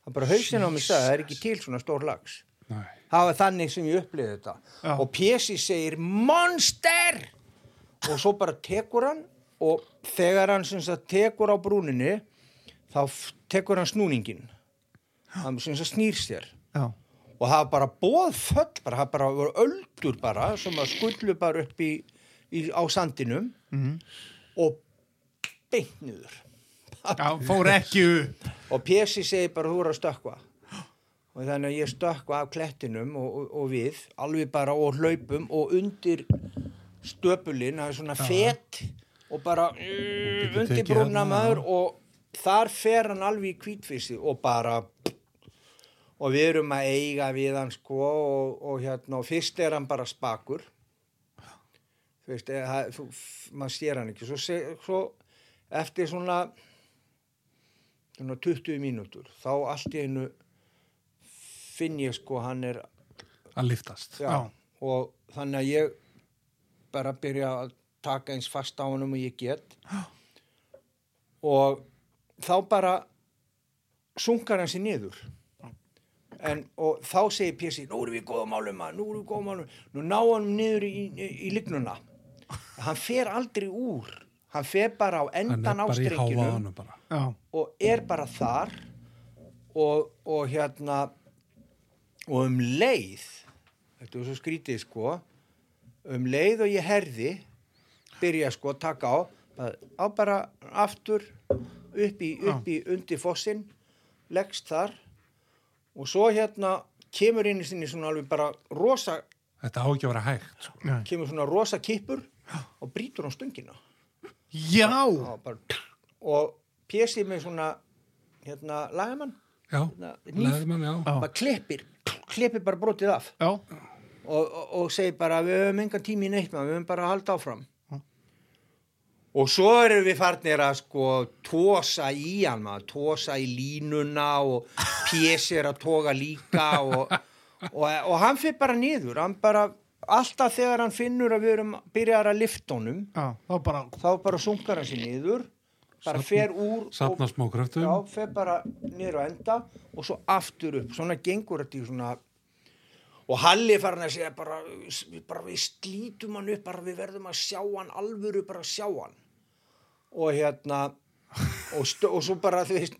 Það bara hausin á mig sagði það er ekki til svona stór lags
Nei.
það var þannig sem ég upplýði þetta.
Já.
og Pési segir monster! Og svo bara tekur hann og þegar hann sem sagt tekur á brúninni þá tekur hann snúningin hann sem sagt snýr sér.
Já,
og það var bara bóðföll bara, það bara voru öldur bara sem að skullu bara upp í, í, á sandinum
Mhm.
og beint niður.
Já fór ekki
og Pési segir bara þú eru að stökkva. Og þannig að ég stökkva af klettinum og, og, og við alveg bara og hlaupum og undir stöpulinn, það er svona fett og bara mm,
getur
undir
tekið
brúna
hérna,
maður. Og þar fer hann alveg í kvítfissi og bara og við erum að eiga við hann sko og, og hérna og fyrst er hann bara spakur þú veist, eða, þú, maður sér hann ekki svo, se, svo eftir svona svona 20 mínútur þá allt í einu finn ég sko hann er
Að liftast.
já,
Já.
og þannig að ég bara byrja að taka eins fast á honum og ég get og þá bara sunkar hann sér niður en, og þá segir Pési nú erum við góða málum nú erum við góða málum nú ná hann niður í, í, í lignuna hann fer aldrei úr hann fer bara á endan á
bara í
strenginu
hávaðanum bara.
Já,
og er bara þar og, og hérna og um leið þetta er svo skrítið sko um leið og ég herði byrja sko að taka á bara, á bara aftur upp í, upp í undir fossin leggst þar og svo hérna kemur inn í sinni svona alveg bara rosa
Þetta á ekki að vera hægt. Sko.
Kemur svona rosa kippur og brýtur á stöngina.
Já.
og, bara, og pjesið með svona hérna lagamann.
Já,
Hérna,
já.
Já.
bara klippir, klippir bara brotið af.
Já,
og, og, og segir bara við höfum engan tími í neitt maður, við höfum bara að halda áfram. Og svo erum við farnir að sko tósa í hann maður, tósa í línuna og pjessir að toga líka og, og, og hann fyrir bara niður, hann bara alltaf þegar hann finnur að við erum byrjar að lifta honum,
já, þá bara
bara sunkar hann sér niður bara
Safna-
fer úr og
Safna smá kröftum.
Já, fer bara niður á enda og svo aftur upp, svona gengur þetta í svona og Halli er farin að segja bara, bara við slítum hann upp, bara við verðum að sjá hann alvöru bara að sjá hann. Og hérna og, og svo bara þú veist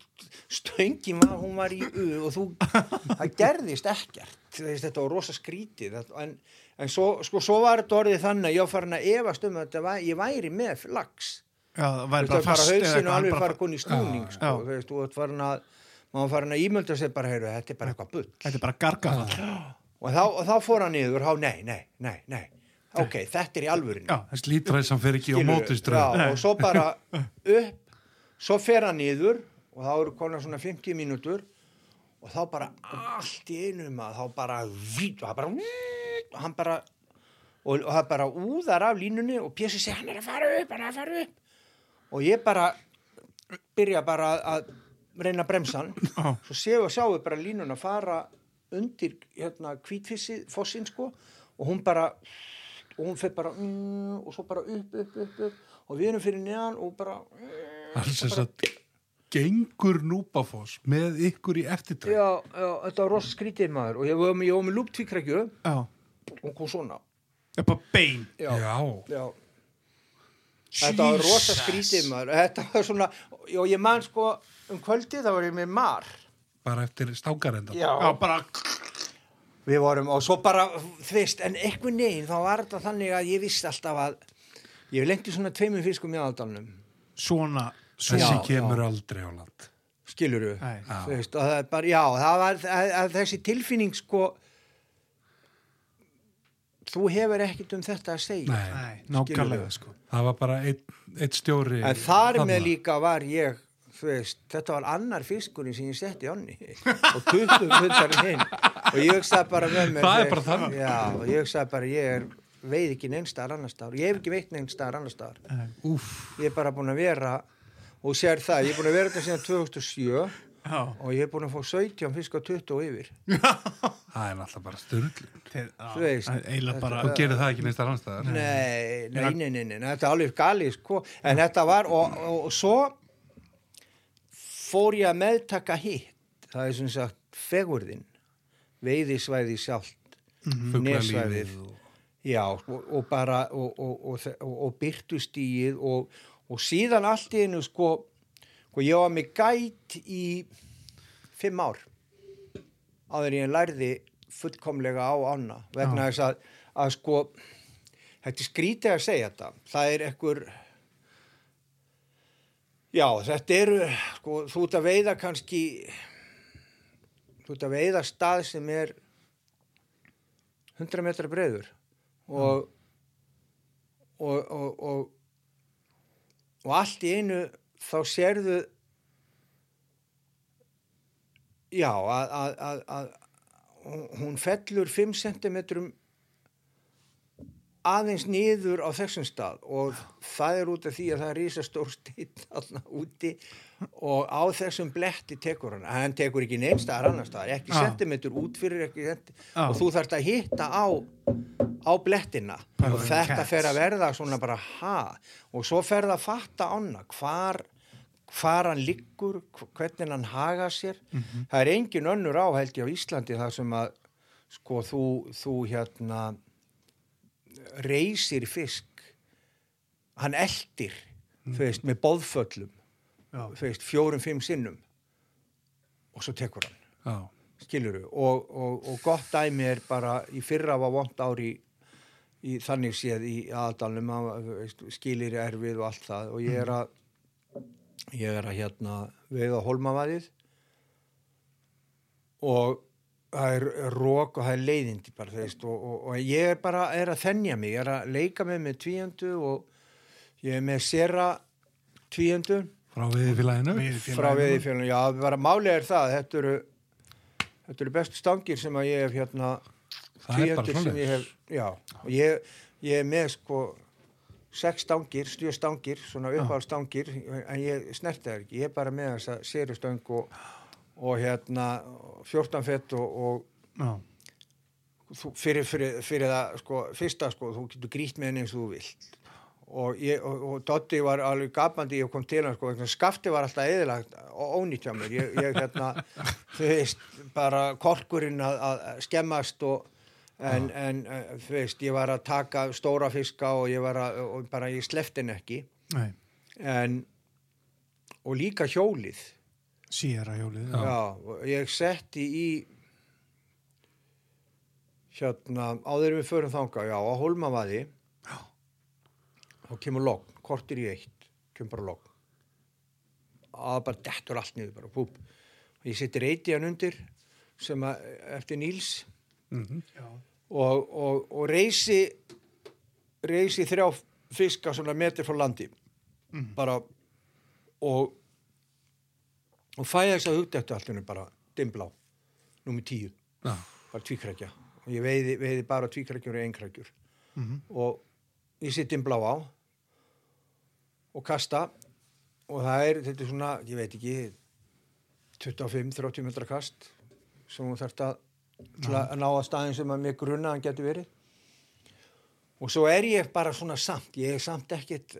stöngin var, hún var í u og þú, það gerðist ekkert. Veist, þetta var rosa skrítið en, en svo, sko, svo var þetta orðið þannig að ég var farin að efast um að þetta var, ég væri með lags
það
veist,
bara
að hausinu
hann
alveg
bara-
fara koni í snúning
Já,
sko, veist, þú ert farin að maður var farin að ímölda sig bara, heyrðu, þetta er bara eitthvað bull.
Þetta er bara gargað
og þá, og þá fór hann niður, há, nei, nei, nei, nei. Ok, þetta er í alvörinni
Já,
Þess lítræðsan fer ekki á.
Já, og svo bara upp svo fer hann niður og þá eru konar svona 50 mínútur og þá bara allt í einu maður, þá bara vít, og það bara og hann bara og, og það bara úðar af línunni og Pési segi hann er að fara upp, hann er að fara upp. Og ég bara byrja bara að- að reyna að bremsa hann.
Já.
svo séu og sjáu bara línuna fara undir hérna kvítfissi fossin sko. Og hún bara og hún fer bara mm, og svo bara upp, upp, upp, upp. Og við erum fyrir neðan og bara
Alls þess að gengur núbafoss með ykkur í eftirtræð.
já, já, þetta var rosa skrítið maður. Og ég var með, ég var með lúptvíkrakju
já,
og kom svona.
Það er bara bein.
Já,
Já.
já. þetta var rosa skrítið maður. Þetta var svona, og ég man sko um kvöldið þá var ég með mar.
Bara eftir stákarenda.
Já, bara
Við vorum, og svo bara, þú veist, en einhvern veginn, þá var þetta þannig að ég vissi alltaf að, ég lendi svona tveimur fiskum í aðaldalunum,
svona,
Þessi
Já,
kemur aldrei á land.
skilur þú? Þú veist, og það er bara, já, það var, að, að þessi tilfinning, sko, þú hefur ekkit um þetta að segja.
Nei,
nákvæmlega. sko.
Það var bara einn ein stjóri
en þar með líka var ég veist, þetta var annar fiskurinn sem ég setti í onni og 20 hundar hinn. Og ég hugsaði bara með mér
Það er bara þannig.
já, og ég hugsaði bara ég er veið ekki neinn staðar annar staðar. Ég hef ekki veitt neinn staðar annar staðar.
Úff,
ég er bara búin að vera og sér það, ég er búin að vera þetta síðan 2007
Já,
og ég er búin að fá 17 fisk á 20 og yfir.
Það er náttúrulega bara
þeir,
Þú veist,
bara
Þú gerir það ekki neist að rannstæðar
Nei, nei, nei, nei, nei, þetta er alveg galið sko, en þetta var og, og, og svo fór ég að meðtaka hitt. Það er sem sagt fegurðin veiðisvæði sjálft
Fuglalífið og
já, og, og bara og, og, og, og, og byrtustíið og, og síðan allt í einu sko, sko ég var með gæt í fimm ár áður ég lærði fullkomlega á ána vegna þess að, að sko þetta er skrítið að segja þetta. Það er ekkur já þetta eru sko þú ert að veiða kannski þú ert að veiða stað sem er 100 metra breiður og og, og, og og allt í einu þá sérðu já að, að, að, að hún- fellur 5 cm aðeins niður á þessum stað og það er út af því að það er rísastór stýtt þarna úti og á þessum bletti tekur hann hann tekur ekki neinn staðar annar staðar ekki
Já.
sentimetur út fyrir ekki
Já.
og þú þarft að hitta á á blettina
Það
og þetta
cats.
fer að verða svona bara ha og svo fer það að fatta ána hvar hvar hann liggur, hv- hvernig hann haga sér það er engin önnur áhældi á Íslandi þar sem að sko þú, þú hérna reysir fisk. Hann eldir þú veist, með boðföllum
Já.
þú veist, fjórum, fimm sinnum. Og svo tekur hann.
Já,
skiluru og, og, og gott dæmi er bara í fyrra var vond ári í þannig séð í aðdalum skilir erfið og allt það. Og ég er að ég er að hérna veiða holmavaðið og það er rók og það er leiðindi bara veist og, og, og ég er bara er að þennja mig, ég er að leika mig með tvíöndu og ég er með sera tvíöndu
frá viðfélaginu
frá veiðifjölunum, já, bara málið er það þetta eru, þetta eru bestu stangir sem að ég hef hérna
Það er bara
tvíundir sem ég hef, já og ég, ég er með sko sex stangir, stjó stangir svona uppáhald stangir, en ég snerti það ekki ég er bara með þessa seristöng og, og hérna 14 fett og, og fyrir, fyrir, fyrir það sko, fyrsta sko, þú getur grýtt með henni eins og þú vilt. Og, ég, og, og Dotti var alveg gapandi ég kom til hann sko, skafti var alltaf eðilagt og ónýtt hjá mér. Ég, ég hérna, þú veist bara korkurinn að, að skemmast og en, en eh, þú veist, ég var að taka stóra fiska og ég var að, og bara ég slefti henni ekki.
Nei,
en og líka hjólið
síra hjólið
Já.
Já, ég setti í hérna, áður en við förum þanga, já, á Hólmavaði. Og kemur logn, kortir í eitt kemur bara logn. Að bara dettur allt niður bara, púp. Og ég seti reyti hann undir sem að, eftir Níls.
Mhm.
Já.
og, og, og reysi reysi þrjá fiska svona metri frá landi. Bara og og fæði þess að hugdættu allinu bara dimblá, númer tíu.
Já,
bara tvíkrækja og ég veiði, veiði bara tvíkrækjur og einkrækjur
Mhm.
og ég sitt dimblá á og kasta. Og það er, þetta er svona, ég veit ekki 25-30 metra kast sem hún þarf að til að ná að staðin sem að mér grunna hann getur verið. Og svo er ég bara svona samt ég er samt ekkit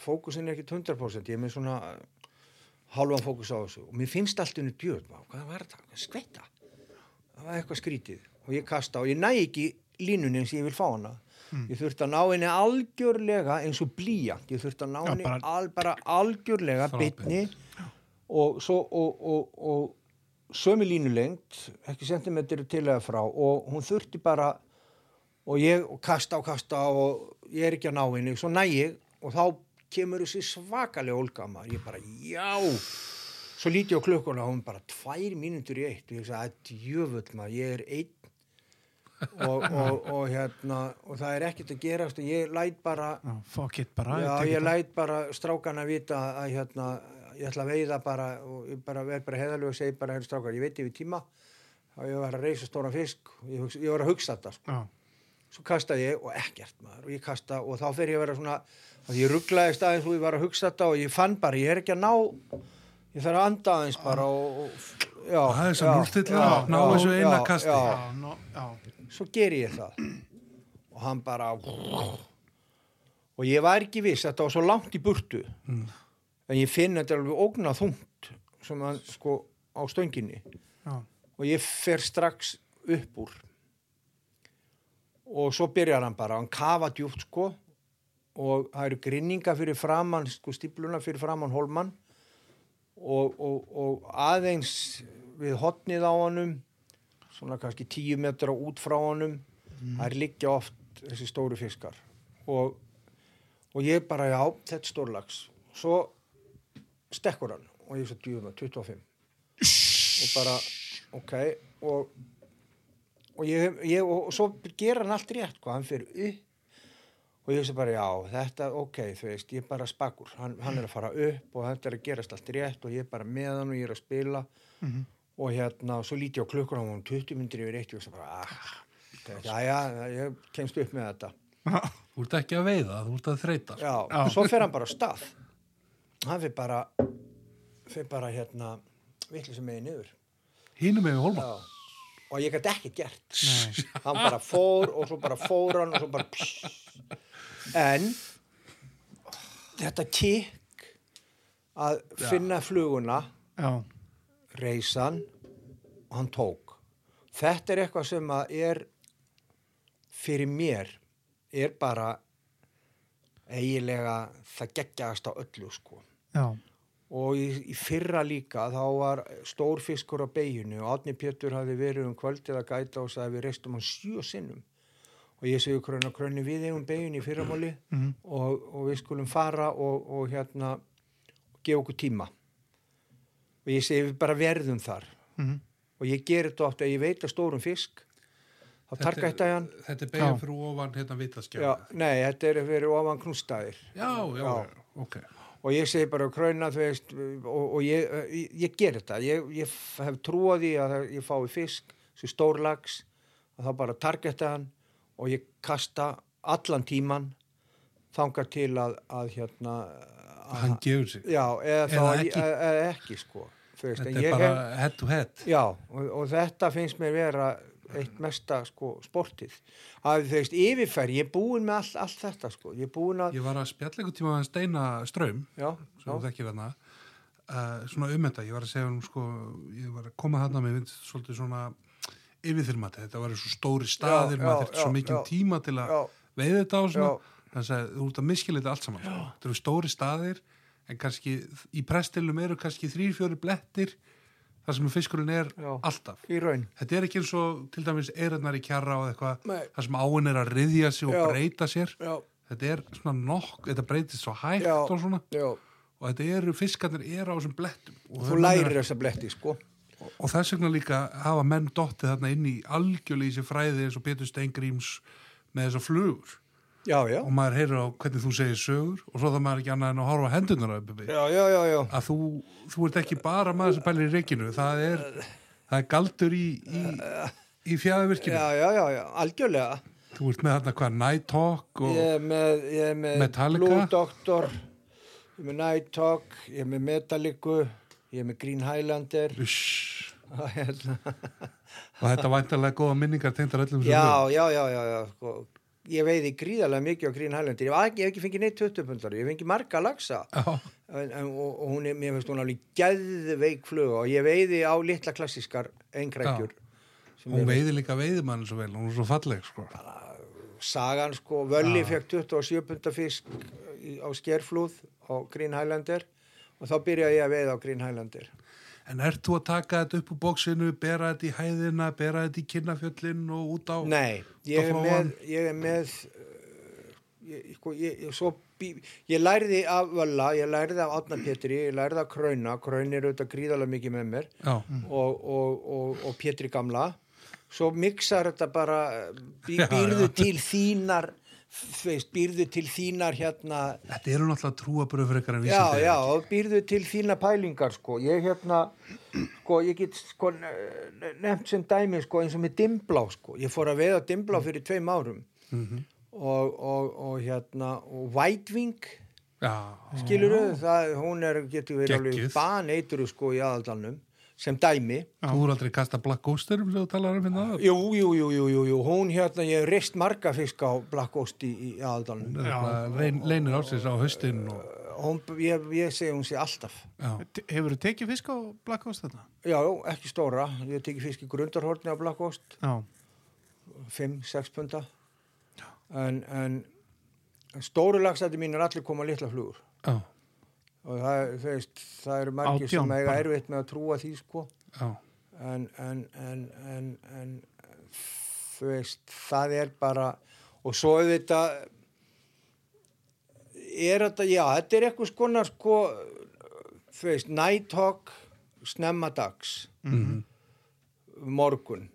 fókusin er ekkit 100% ég er með svona halvan fókus á þessu. Og mér finnst allt unni djöð hvað var þetta, hvað skveita það var eitthvað skrítið. Og ég kasta og ég næ ekki línunni eins og ég vil fá hana. Ég þurfti að ná henni algjörlega eins og blíjant, ég þurfti að ná henni
bara-
al, bara algjörlega bitni og svo og, og, og sömu línulengt ekki sentimetri til eða frá. Og hún þurfti bara og ég og kasta og kasta og ég er ekki að ná henni, svo næ ég og þá kemur þessi svakalega ólgama ég bara, já. Svo líti ég á klukkuna og hún bara tvær mínútur í eitt. Og ég sagði, að djöfull maður, ég er einn. Og, og, og hérna og það er ekkert að gerast. Og ég læt bara
Já, fuck it bara
já, ég læt bara strákana vita að hérna ég ætla að veiða bara og ég bara verð bara heðalug og segi bara hérna strákar, ég veit yfir tíma þá ég var að reysa stóran fisk. Og ég, hugsa, ég var að hugsa þetta sko.
Já,
svo kasta ég og ekkert maður. Og ég kasta og þá fer ég að vera svona að ég rugglaði staðins og ég var að hugsa þetta og ég fann bara, ég er ekki að ná ég þarf að anda aðeins bara og, og já,
Það er sem
já,
núllstilla,
já,
ná þessu eina kasti.
já.
já, no, já,
svo ger ég það. Og hann bara og ég var ekki viss þetta var svo langt í burtu.
Mm.
en ég finn þetta er alveg ógna þungt sem hann sko á stönginni.
Já,
og ég fer strax upp úr og svo byrjar hann bara hann kafa djúpt sko. Og það eru grinninga fyrir framann sko stípluna fyrir framann holmann og, og, og aðeins við hotnið á honum svona kannski tíu metra út frá honum það er liggja oft þessi stóru fiskar. Og, og ég bara já, þetta stórlags svo stekkur hann og ég svo djúðum að 25 og bara ok og, og, ég, ég, og, og svo gera hann allt rétt hvað hann fyrir upp og ég sé bara já þetta ok þú veist ég er bara spakur hann, hann er að fara upp og þetta er að gerast allt rétt og ég er bara með hann og ég er að spila
Mhm.
og hérna svo líti ég á klukkur á hann 20 myndir yfir eitt og ég sé bara ah, já já ég kemst upp með þetta
Þú ert ekki að veiða, þú ert að þreita.
já,
Já.
svo fer hann bara á stað hann fyrir bara fyrir bara hérna vitlisum megin niður
Hínum með hólma.
Já. Og ég gæti ekki gert.
Nei.
hann bara fór og svo bara fór hann og svo bara en þetta kikk að finna fluguna
já,
reysan og hann tók. Þetta er eitthvað sem að er fyrir mér er bara eiginlega það geggjast á öllu sko.
Já,
og í, í fyrra líka þá var stór fiskur á beginu og Átni Pétur hafði verið um kvöldið að gæta og sagði við reistum hann sjö sinnum og ég segi kröna kröni við eigum beginu í fyrramáli
Mhm.
og, og við skulum fara og, og hérna gefa okkur tíma og ég segi við bara verðum þar
mhm,
og ég ger þetta oft að ég veit að stórum fisk þá targætta ég hann
Þetta er
Já.
beigja fyrir ofan hérna vitaskjá.
Já, nei, þetta er fyrir ofan knústæðir
já, já,
Já.
ok.
Og ég segi bara kröna þú veist og, og ég, ég, ég ger þetta ég, ég hef trúið því að ég fái fisk sem stórlags og þá bara targeta hann og ég kasta allan tíman þangar til að, að hérna að,
Hann gefur sig.
já, eða,
Eða
þá
ekki.
eða, eða ekki sko veist,
Þetta er bara
hef,
head to head.
já, og, og þetta finnst mér vera eitt mesta sko sportið að þú veist, yfirferð, ég er búin með allt, allt þetta sko, ég er búin að
Ég var að spjalla einhvern tíma að steina ströym,
já,
sem þú þekkir hana, uh, svona um þetta. Ég var að segja hún, sko, ég var að koma þarna með vind, svolítið svona yfirþyrmati. Þetta var svo stóri staðir,
Já,
maður
já,
þurfti svo
já.
tíma til að veiða þetta á svona. Þannig að þú ert að miskila þetta allt saman. Sko. Þetta eru stóri staðir, en kannski í prestilum eru kannski þrýr, fjóri blettir, þar sem fiskurinn er
Já.
alltaf.
í raun
Þetta er ekki eins og til dæmis eirarnar í kjarra og eitthvað, þar sem áin er að riðja sig og
Já.
breyta sér.
já,
Þetta er svona nokk, þetta breytist svo hægt og svona.
já,
Og þetta eru, fiskarnir eru á þessum blettum. Og,
þú lærir þessa bletti sko
Og, og þess vegna líka hafa menn dottið þarna inn í algjörlega í sér fræði eins og Pétur Steingríms með þessar flugur.
Já, já,
Og maður heyrir á hvernig þú segir sögur og svo það maður ekki annað en að horfa hendunar
já.
Að þú, þú ert ekki bara maður sem pælir í reikinu. Það er, það er galdur í, í, í fjæðavirkinu.
Já, já, já, algjörlega.
Þú ert með þarna hvað Night Talk og...
Ég með, ég með
Metallica?
Blue Doctor, ég með Night Talk, ég með Metallica, ég með Green Highlander.
Ush,
hérna.
og þetta væntalega góða minningar tengdar öllum
já, já, já, já, já. Ég veiði gríðarlega mikið á Green Highlander. Ég hef, ekki, ekki fengið neitt 20 pundar, ég hef fengið marga lagsa.
Já,
En, en, og, og hún er, mér finnst hún alveg geðveik fluga og ég veiði á litla klassískar einkrækjur. sem
hún veiði líka veiðimann svo vel, hún er svo falleg sko.
sagan sko, Völli fekk 27 punda fisk á skerflúð á Green Highlander og þá byrjaði ég að veiða á Green Highlander
En ert þú að taka þetta upp úr bóksinu, bera þetta í hæðina, bera þetta í kinnafjöllin og út á...
Nei, ég er með, ég er með uh, ég, sko, ég, ég, svo, ég lærði af Völla, ég lærði af Átna Pétri, ég lærði af Krauna, Kraun er auðvitað gríðarlega mikið með mér. Og, og, og, og Pétri gamla. Svo mixar þetta bara býrðu til þínar veist, býrðu til þínar hérna
Þetta eru náttúrulega trúabröð fyrir eitthvað
já, já, býrðu til þína pælingar sko, ég hérna sko, ég get sko ne- nefnt sem dæmi sko eins og með dimblá sko, ég fór að veiða dimblá fyrir tveim árum.
Mhm.
og, og, og hérna og Whitewing
Já,
skilur það, hún er, getur verið alveg
Geggjuð.
baneituru sko í aðaldalnum sem dæmi.
Þú eru aldrei kasta Black Ghosterum sem þú talar um hérna.
jú, jú, jú, jú, jú, jú, hún hérna ég hef reist marga fisk á Black Ghost í, í aðaldalnum
Reyn, leynir ásins á haustin og,
hún, ég, ég segi hún sé alltaf.
Já,
Hefur þú tekið fisk á Black Coast þetta?
já, ekki stóra, ég teki fisk í grundarhorni á Black Ghost.
Já,
5-6 punda. En, en stóru lagsæti mín er allir koma litla flugur.
Já,
og það, veist, það eru margir
Átján
sem eiga erfitt með að trúa því sko. En, en, en, en, veist, það er bara og svo auðvitað er þetta, já, þetta er eitthvað skonar sko, veist, Nighthawk snemma dags. Morgun.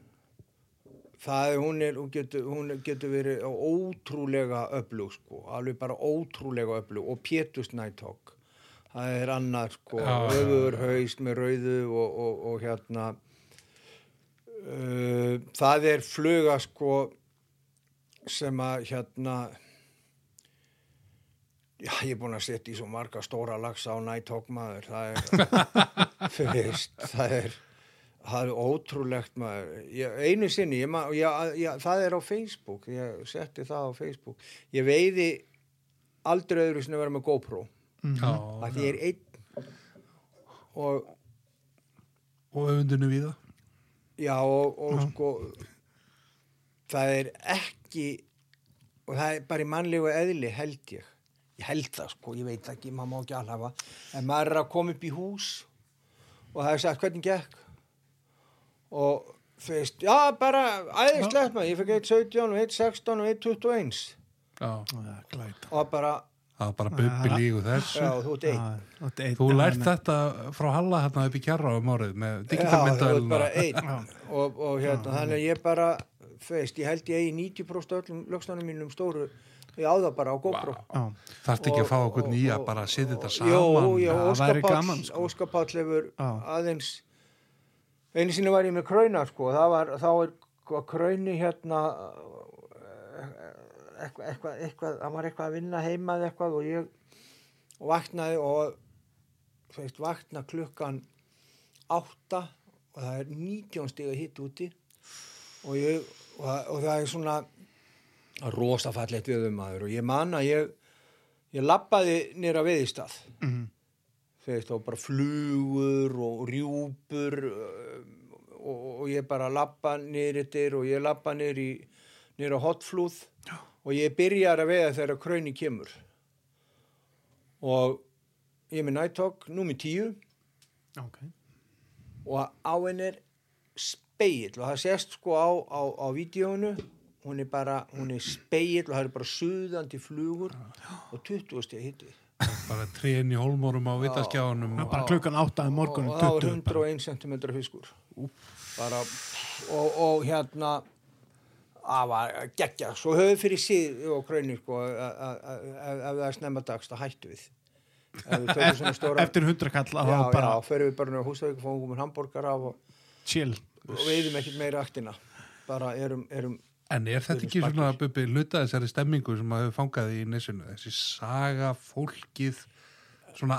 Það er, hún er, hún getur, hún getur verið ótrúlega öflug sko, alveg bara ótrúlega öflug. Og Pétus Nighthawk það er annar sko, öfur haust með rauðu og, og, og hérna uh, það er fluga sko sem að hérna já, ég er búin að setja í svo marga stóra lagsa á Nighthawk maður. Það er, veist, það er það er ótrúlegt maður. Ég, einu sinni, ég, ég, það er á Facebook. Ég setti það á Facebook. Ég veiði aldrei öðru sinni að vera með GoPro
já,
að ég er einn. Og
og öfundinu við það.
Já, og, og sko það er ekki og það er bara í mannlegu eðli held ég. Ég held það sko, ég veit ekki, maður má ekki alhafa. En maður er að koma upp í hús og það er sagt hvernig gekk? Og þú veist, já bara æðislegt maður, ég fikk 1.17 og 1.16 og 1.21
Já,
það er glæta.
Og bara,
það var bara bubbi lígu þessu.
já, þú ert einn.
Þú lært þetta frá Halla hérna upp í kjarra um með
Já, ert
digitalmyndavélina.
bara einn. Og, og hérna, þannig að ég bara þú veist, ég held ég eigi 90% af öllum lögstanum mínum stóru. Ég á það bara á GoPro.
Já,
Þarfti ekki að fá okkur nýja,
og-
bara að setja þetta saman.
Já,
það væri
Óskar
gaman,
Páll
sko.
Óskar Páll hefur
Já.
aðeins einu sinni var ég með krauna sko, það var, þá er krauni hérna eitthvað, eitthvað, eitthvað hann var eitthvað að vinna heima eða eitthvað og ég og vaknaði og þú veist, vakna klukkan átta og það er 19 stiga hitt úti og ég og, og það er svona rosafallegt við um maður og ég man að ég ég lappaði nýra veðistað
Mhm.
þú veist, þá bara flugur og rjúpur uh, og, og ég bara lappa niður yttir og ég lappa niður í á hotflúð. Og ég byrjar að veiða þegar kröni kemur. Og ég er með nættók númi tíu.
Ok.
Og á henni er speill og það sést sko á, á, á vídjónu hún er bara, hún er speill og það er bara suðandi flugur og 20 stið hitti
Bara trén í hólmórum á vitaskjáunum.
Já,
og-
bara klukkan átta um morgun
og, og það var 101 cm fiskur. Bara og, og hérna það var geggja svo höfðu fyrir síð og kröni sko að- að- að- ef það er snemma dags þá hættu við við stóra
eftir hundrakall að
já,
það
já, förum við bara á húsavík fáum komin hambúrgar af og,
chill
og veiðum ekkert meira aktina bara erum, erum
En er þetta
Við
ekki svona
spakir.
bubbi hluta þessari stemmingu sem maður hefur fangað í nesinu? Þessi saga, fólkið, svona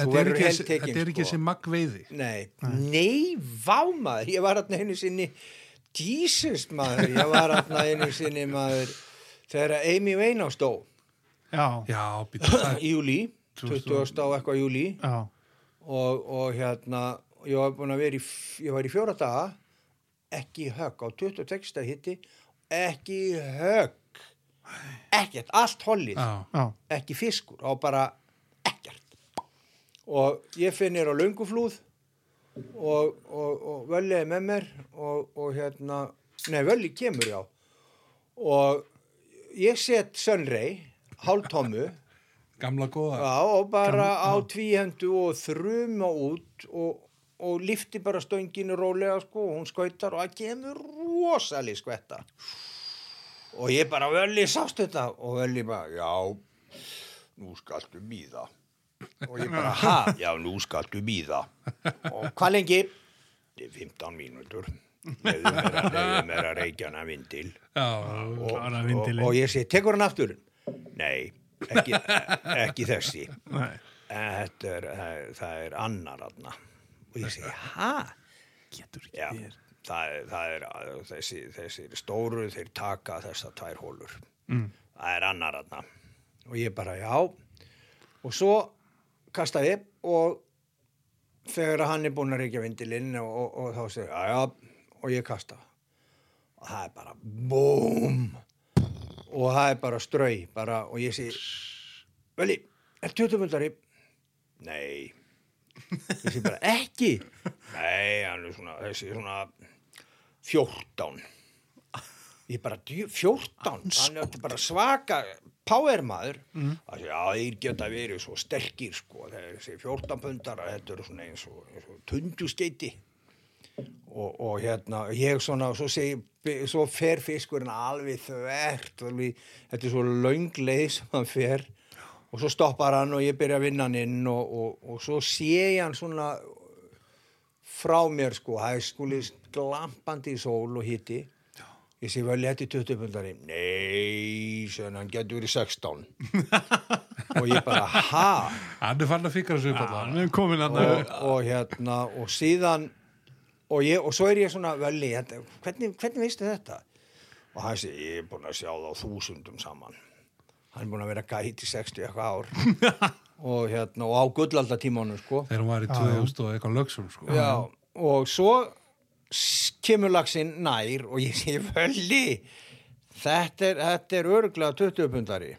þú
Þetta er ekki,
sko.
þessi magveiði.
Nei, nei, vá maður, ég var hérna einu sinni, Jesus maður, ég var hérna einu sinni maður, þegar Amy Winehouse dó
já,
Já, býta
júli,
2000
20. á eitthvað júli
já,
og, og hérna, ég var búin að vera í, ég var í fjóra daga, ekki högg á 26. hitti, ekki högg, ekkert, allt hollið,
Já,
já,
ekki fiskur, á bara ekkert. Og ég finn hér á lönguflúð og, og, og Völli er með mér og, og hérna, nei Völli kemur já. Og ég set Sunray, hálftómu
gamla góða.
já, og bara á tvíhendu og þruma út og og lifti bara stönginu rólega sko og hún skautar og það kemur rosalig skvetta. Og ég bara Völli sástu þetta? Og Völli bara já, nú skaltu býða og ég bara ha, já nú skaltu býða og hvað lengi? Þetta er 15 mínútur leiðu mér að, að reykjana vindil
Já,
og, og, og ég segi, tekur hann aftur? Nei, ekki, ekki þessi
Nei.
Þetta er, það er, það er annar aðna og ég segi, ha?
Getur ekki þér.
það er, það er þessi, þessi stóru, þeir taka þessa tvær hólur
Mm.
það er annar aðna og ég bara, já og svo kastaði og þegar hann er búinn að reykja vindilinn og, og, og þá segir, já, og ég kasta. Og það er bara búm! Og það er bara strau bara, og ég segi Veli, er tjóttumöldari? Nei. Ég segi bara, ekki? Nei, hann er svona þessi svona 14 ég bara, djú- 14 hann er bara svaka powermaður mm. að þeir geta verið svo sterkir sko, þessi 14 pundar þetta eru svona eins og, eins og tunduskeiti og, og hérna, ég svona, svo segi svo fer fiskurinn alveg þvert alveg, þetta er svo löng leið sem hann fer. Og svo stoppar hann og ég byrja að vinna hann inn og, og, og svo sé ég hann svona frá mér sko, það er skuli glampandi í sól og hitti ég sé vel létti 20 pundari nei, sen hann getur verið 16 og ég bara, ha?
Hann er fann að fikra þessu upp allar
Við erum komin að
og, og hérna og síðan og, ég, og svo er ég svona veli, þetta, hvernig, hvernig veistu þetta? Og hann sé, ég er búin að sjá það á þúsundum saman. Hann er búin að vera gæt í 60 eitthvað ár. Og hérna, og á gullaldatímanum sko.
Þegar hún var í 2000 og eitthvað lögsum sko.
Já, og svo kemur laxinn nær og ég sé völli. Þetta er, þetta er örglega 20 pundari.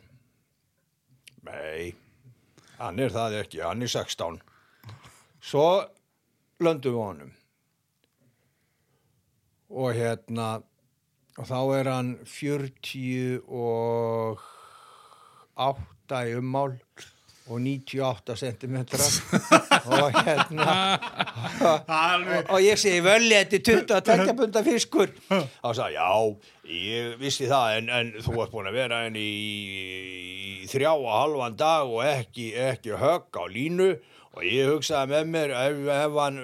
Nei hann er það ekki, hann er 16 svo löndum við honum. Og hérna og þá er hann 40 og 8 í ummál og 98 centimetrar og hérna og, og ég segi völli þetta er 22 punda fiskur. Og hann sagði já, ég vissi það en, en þú ert búin að vera henni í, í þrjá og halvan dag og ekki, ekki högg á línu. Og ég hugsaði með mér ef, ef hann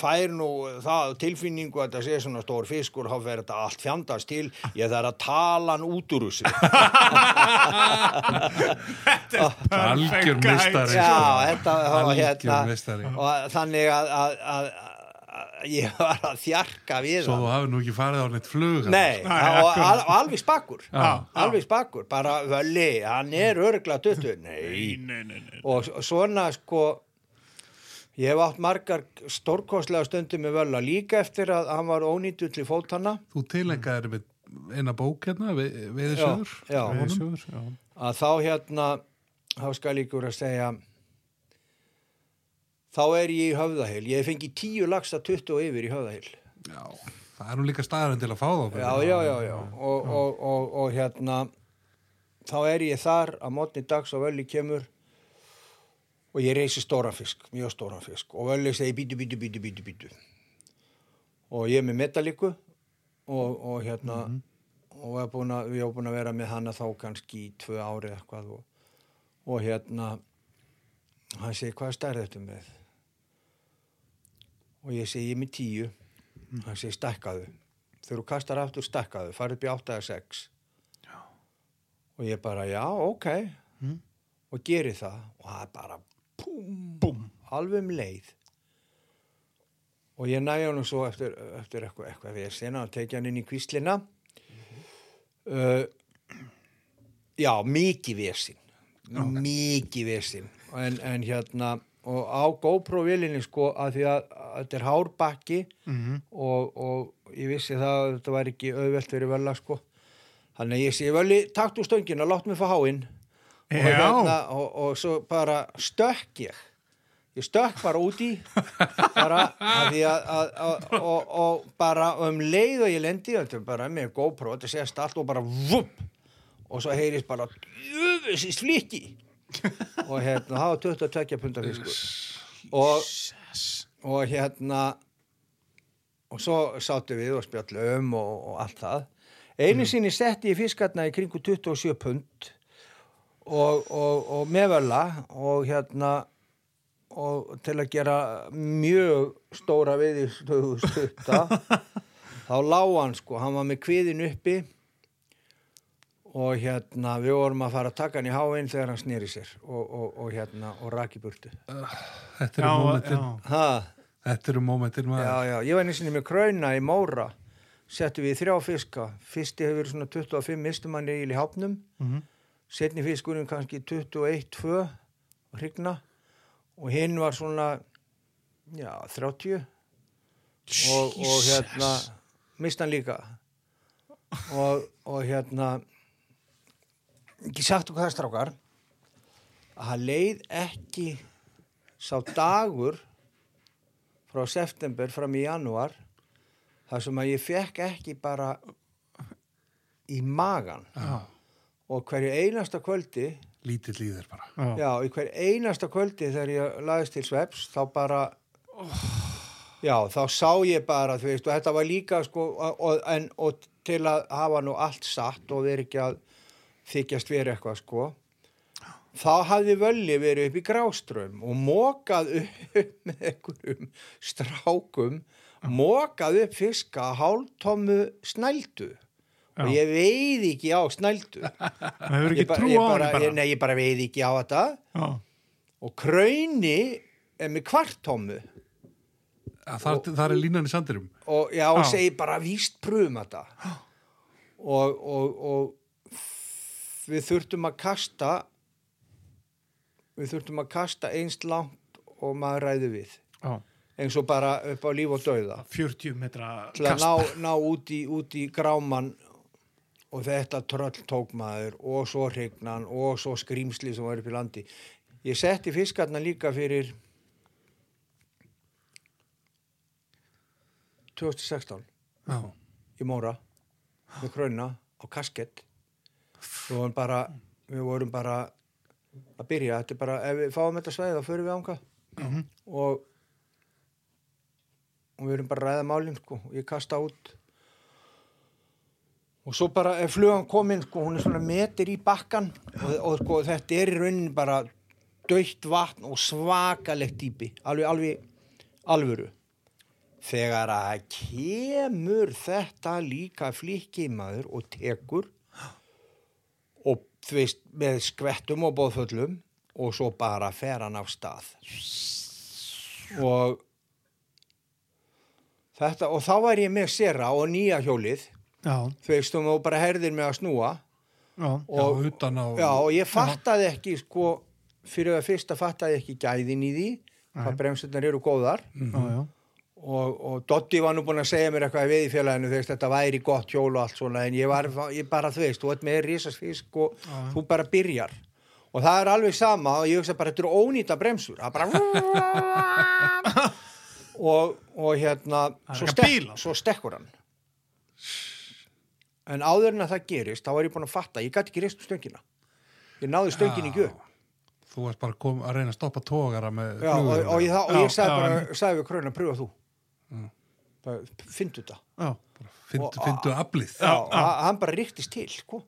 fær nú það tilfinningu að þetta sé svona stór fiskur þá fer þetta allt fjandast til. Ég þarf að tala hann út úr þessu.
Algjör mistari
Já, þetta hérna og þannig að, að, að, ég var að þjarka við
svo
hann.
þú hafi nú ekki farið á neitt flug
Nei,
Nei,
og, al, alveg spakkur alveg spakkur, bara völli hann er örgla tuttu Nei,
Nei, nei, nei.
og svona sko ég hef átt margar stórkostlega stundir með völla líka eftir að hann var ónýttu til fótana
þú tilengaðir með eina bók hérna við, viðsöður
Já, já.
Veiðisjóður, já.
að þá hérna þá skal ég ykkur að segja þá er ég í höfðahil ég hef fengið tíu lagsta 20 og yfir í höfðahil
já, það er nú líka staðarinn til að fá þá
já, já, já, já. Og, og, og, og hérna þá er ég þar að mótni dags og völli kemur og ég reysi stóran fisk, mjög stóran fisk. Og völli segi bítu, bítu, bítu, bítu, bítu og ég er með metalliku og, og hérna og er búin að, við erum búin að vera með hana þá kannski í tvö ári eitthvað og, og hérna hann segi hvað stærð þetta með? Og ég segi ég er með tíu. Hann segi stækkaðu. Þegar þú kastar aftur stækkaðu, farið upp í 8 eða 6
Já.
og ég bara já, ok.
Mm.
og geri það. Og það er bara púm,
Búm.
alveg um leið. Og ég næja hann svo eftir, eftir eitthvað, eitthvað við sena og tekja hann inn í kvíslina. Uh, já, mikið vesin mikið vesin en, en hérna og á GoPro-vilinni sko að því að, að þetta er hárbakki
Mhm.
og, og ég vissi það að þetta var ekki auðvelt fyrir völla sko. Þannig að ég sé völi, takt úr stöngina, látt mig fá háinn og, hérna, og, og svo bara stökk ég. Ég stökk bara út í bara að að, að, að og, og bara um leið og ég lendi bara með GoPro, þetta sést allt og bara vup, og svo heyrist bara jöfusist fliki og hérna, það var 22 pundar fiskur. Og, og hérna og svo sátum við og spjallum og, og allt það. Einu sinni setti ég fiskarna í kringu 27 pund og, og, og meðvöla og hérna og til að gera mjög stóra veiðistöðu stutta þá lág hann sko, hann var með kviðin uppi og hérna við vorum að fara að taka hann í háinn þegar hann snýri sér og, og, og hérna og raki burtu.
Þetta eru momentin,
ha,
þetta eru momentin maður.
já, já, ég var einu sinni með krauna í Móra. Settum við þrjá fiska. Fyrsti hefur verið svona 25 mistumanni í hápnum
Mhm.
Setni fiskurinn kannski 21-2 hrigna og hinn var svona já, 30 og, og hérna mist hann líka. Og, og hérna ekki sagt okkur það strákar að það leið ekki sá dagur frá september fram í janúar þar sem að ég fekk ekki bara í magan
Já.
Og hverju einasta kvöldi
Lítill í þér bara.
Já.
já, í hverju einasta kvöldi þegar ég laðist til sveps þá bara já, þá sá ég bara þú veist, og þetta var líka sko, og, en, og til að hafa nú allt satt og veri ekki að þykjast verið eitthvað sko þá hafði völli verið upp í gráström og mókað upp með einhverjum strákum mókað upp fiska hálftómu snældu og ég veið ekki á snældu
Það hefur
ég,
ekki
ba- ég bara,
bara.
Ég, nei, ég bara veið ekki á þetta
Já.
og krauni er með kvartómu
Þar, þar er línan í sandirum.
og, já, og segi bara víst pröfum þetta og, og, og við þurftum að kasta við þurftum að kasta einst langt og maður ræði við
Já.
eins og bara upp á líf og dauða
40 metra
til að
kast.
ná, ná út, í, út í gráman og þetta tröll tók maður og svo hrignan og svo skrýmsli sem var upp í landi. Ég setti fiskarna líka fyrir 2016
Já.
í Móra með krauna á kaskett við vorum bara við vorum bara að byrja. Þetta er bara, ef við fáum þetta sveið þá förum við ánga og og við erum bara að ræða málinn sko, og ég kasta út og svo bara ef flugan komin sko, hún er svona metir í bakkan og, og sko, þetta er í rauninni bara döitt vatn og svakalegt dýpi. Alveg, alveg, alvöru. Þegar að kemur þetta líka flikki maður og tekur og þú veist með skvettum og bóðföllum og svo bara fer hann af stað. Og þetta og þá var ég með sera og nýja hjólið. Þú veist og bara herðir mig að snúa.
Já.
Já,
og,
utan á...
já, og ég fattaði ekki sko, fyrir að fyrsta fattaði ekki gæðin í því hvað bremsurnar eru góðar.
Já. Já.
og, og Dotti var nú búin að segja mér eitthvað við í félaginu, þú veist, þetta væri gott hjól og allt svona, en ég var, ég bara, þú veist, þú ert með risasfisk og þú bara byrjar. Og það er alveg sama og ég hugsa bara, þetta eru ónýta bremsur það bara og, og hérna svo,
að
stek, svo stekkur hann en áður en að það gerist þá var ég búin að fatta, ég gæti ekki reist um stöngina. Ég náði stöngin ekki upp.
Þú varst bara kom, að reyna að stoppa tógara með
Já, og, og, ég, það, og
Já,
ég sagði
já,
bara, sagði við kröna, pröfa þú. Það finndu þetta.
Já.
Fyndu,
og-
fyndu aflið.
Já, ha- hann bara ríktist til sko.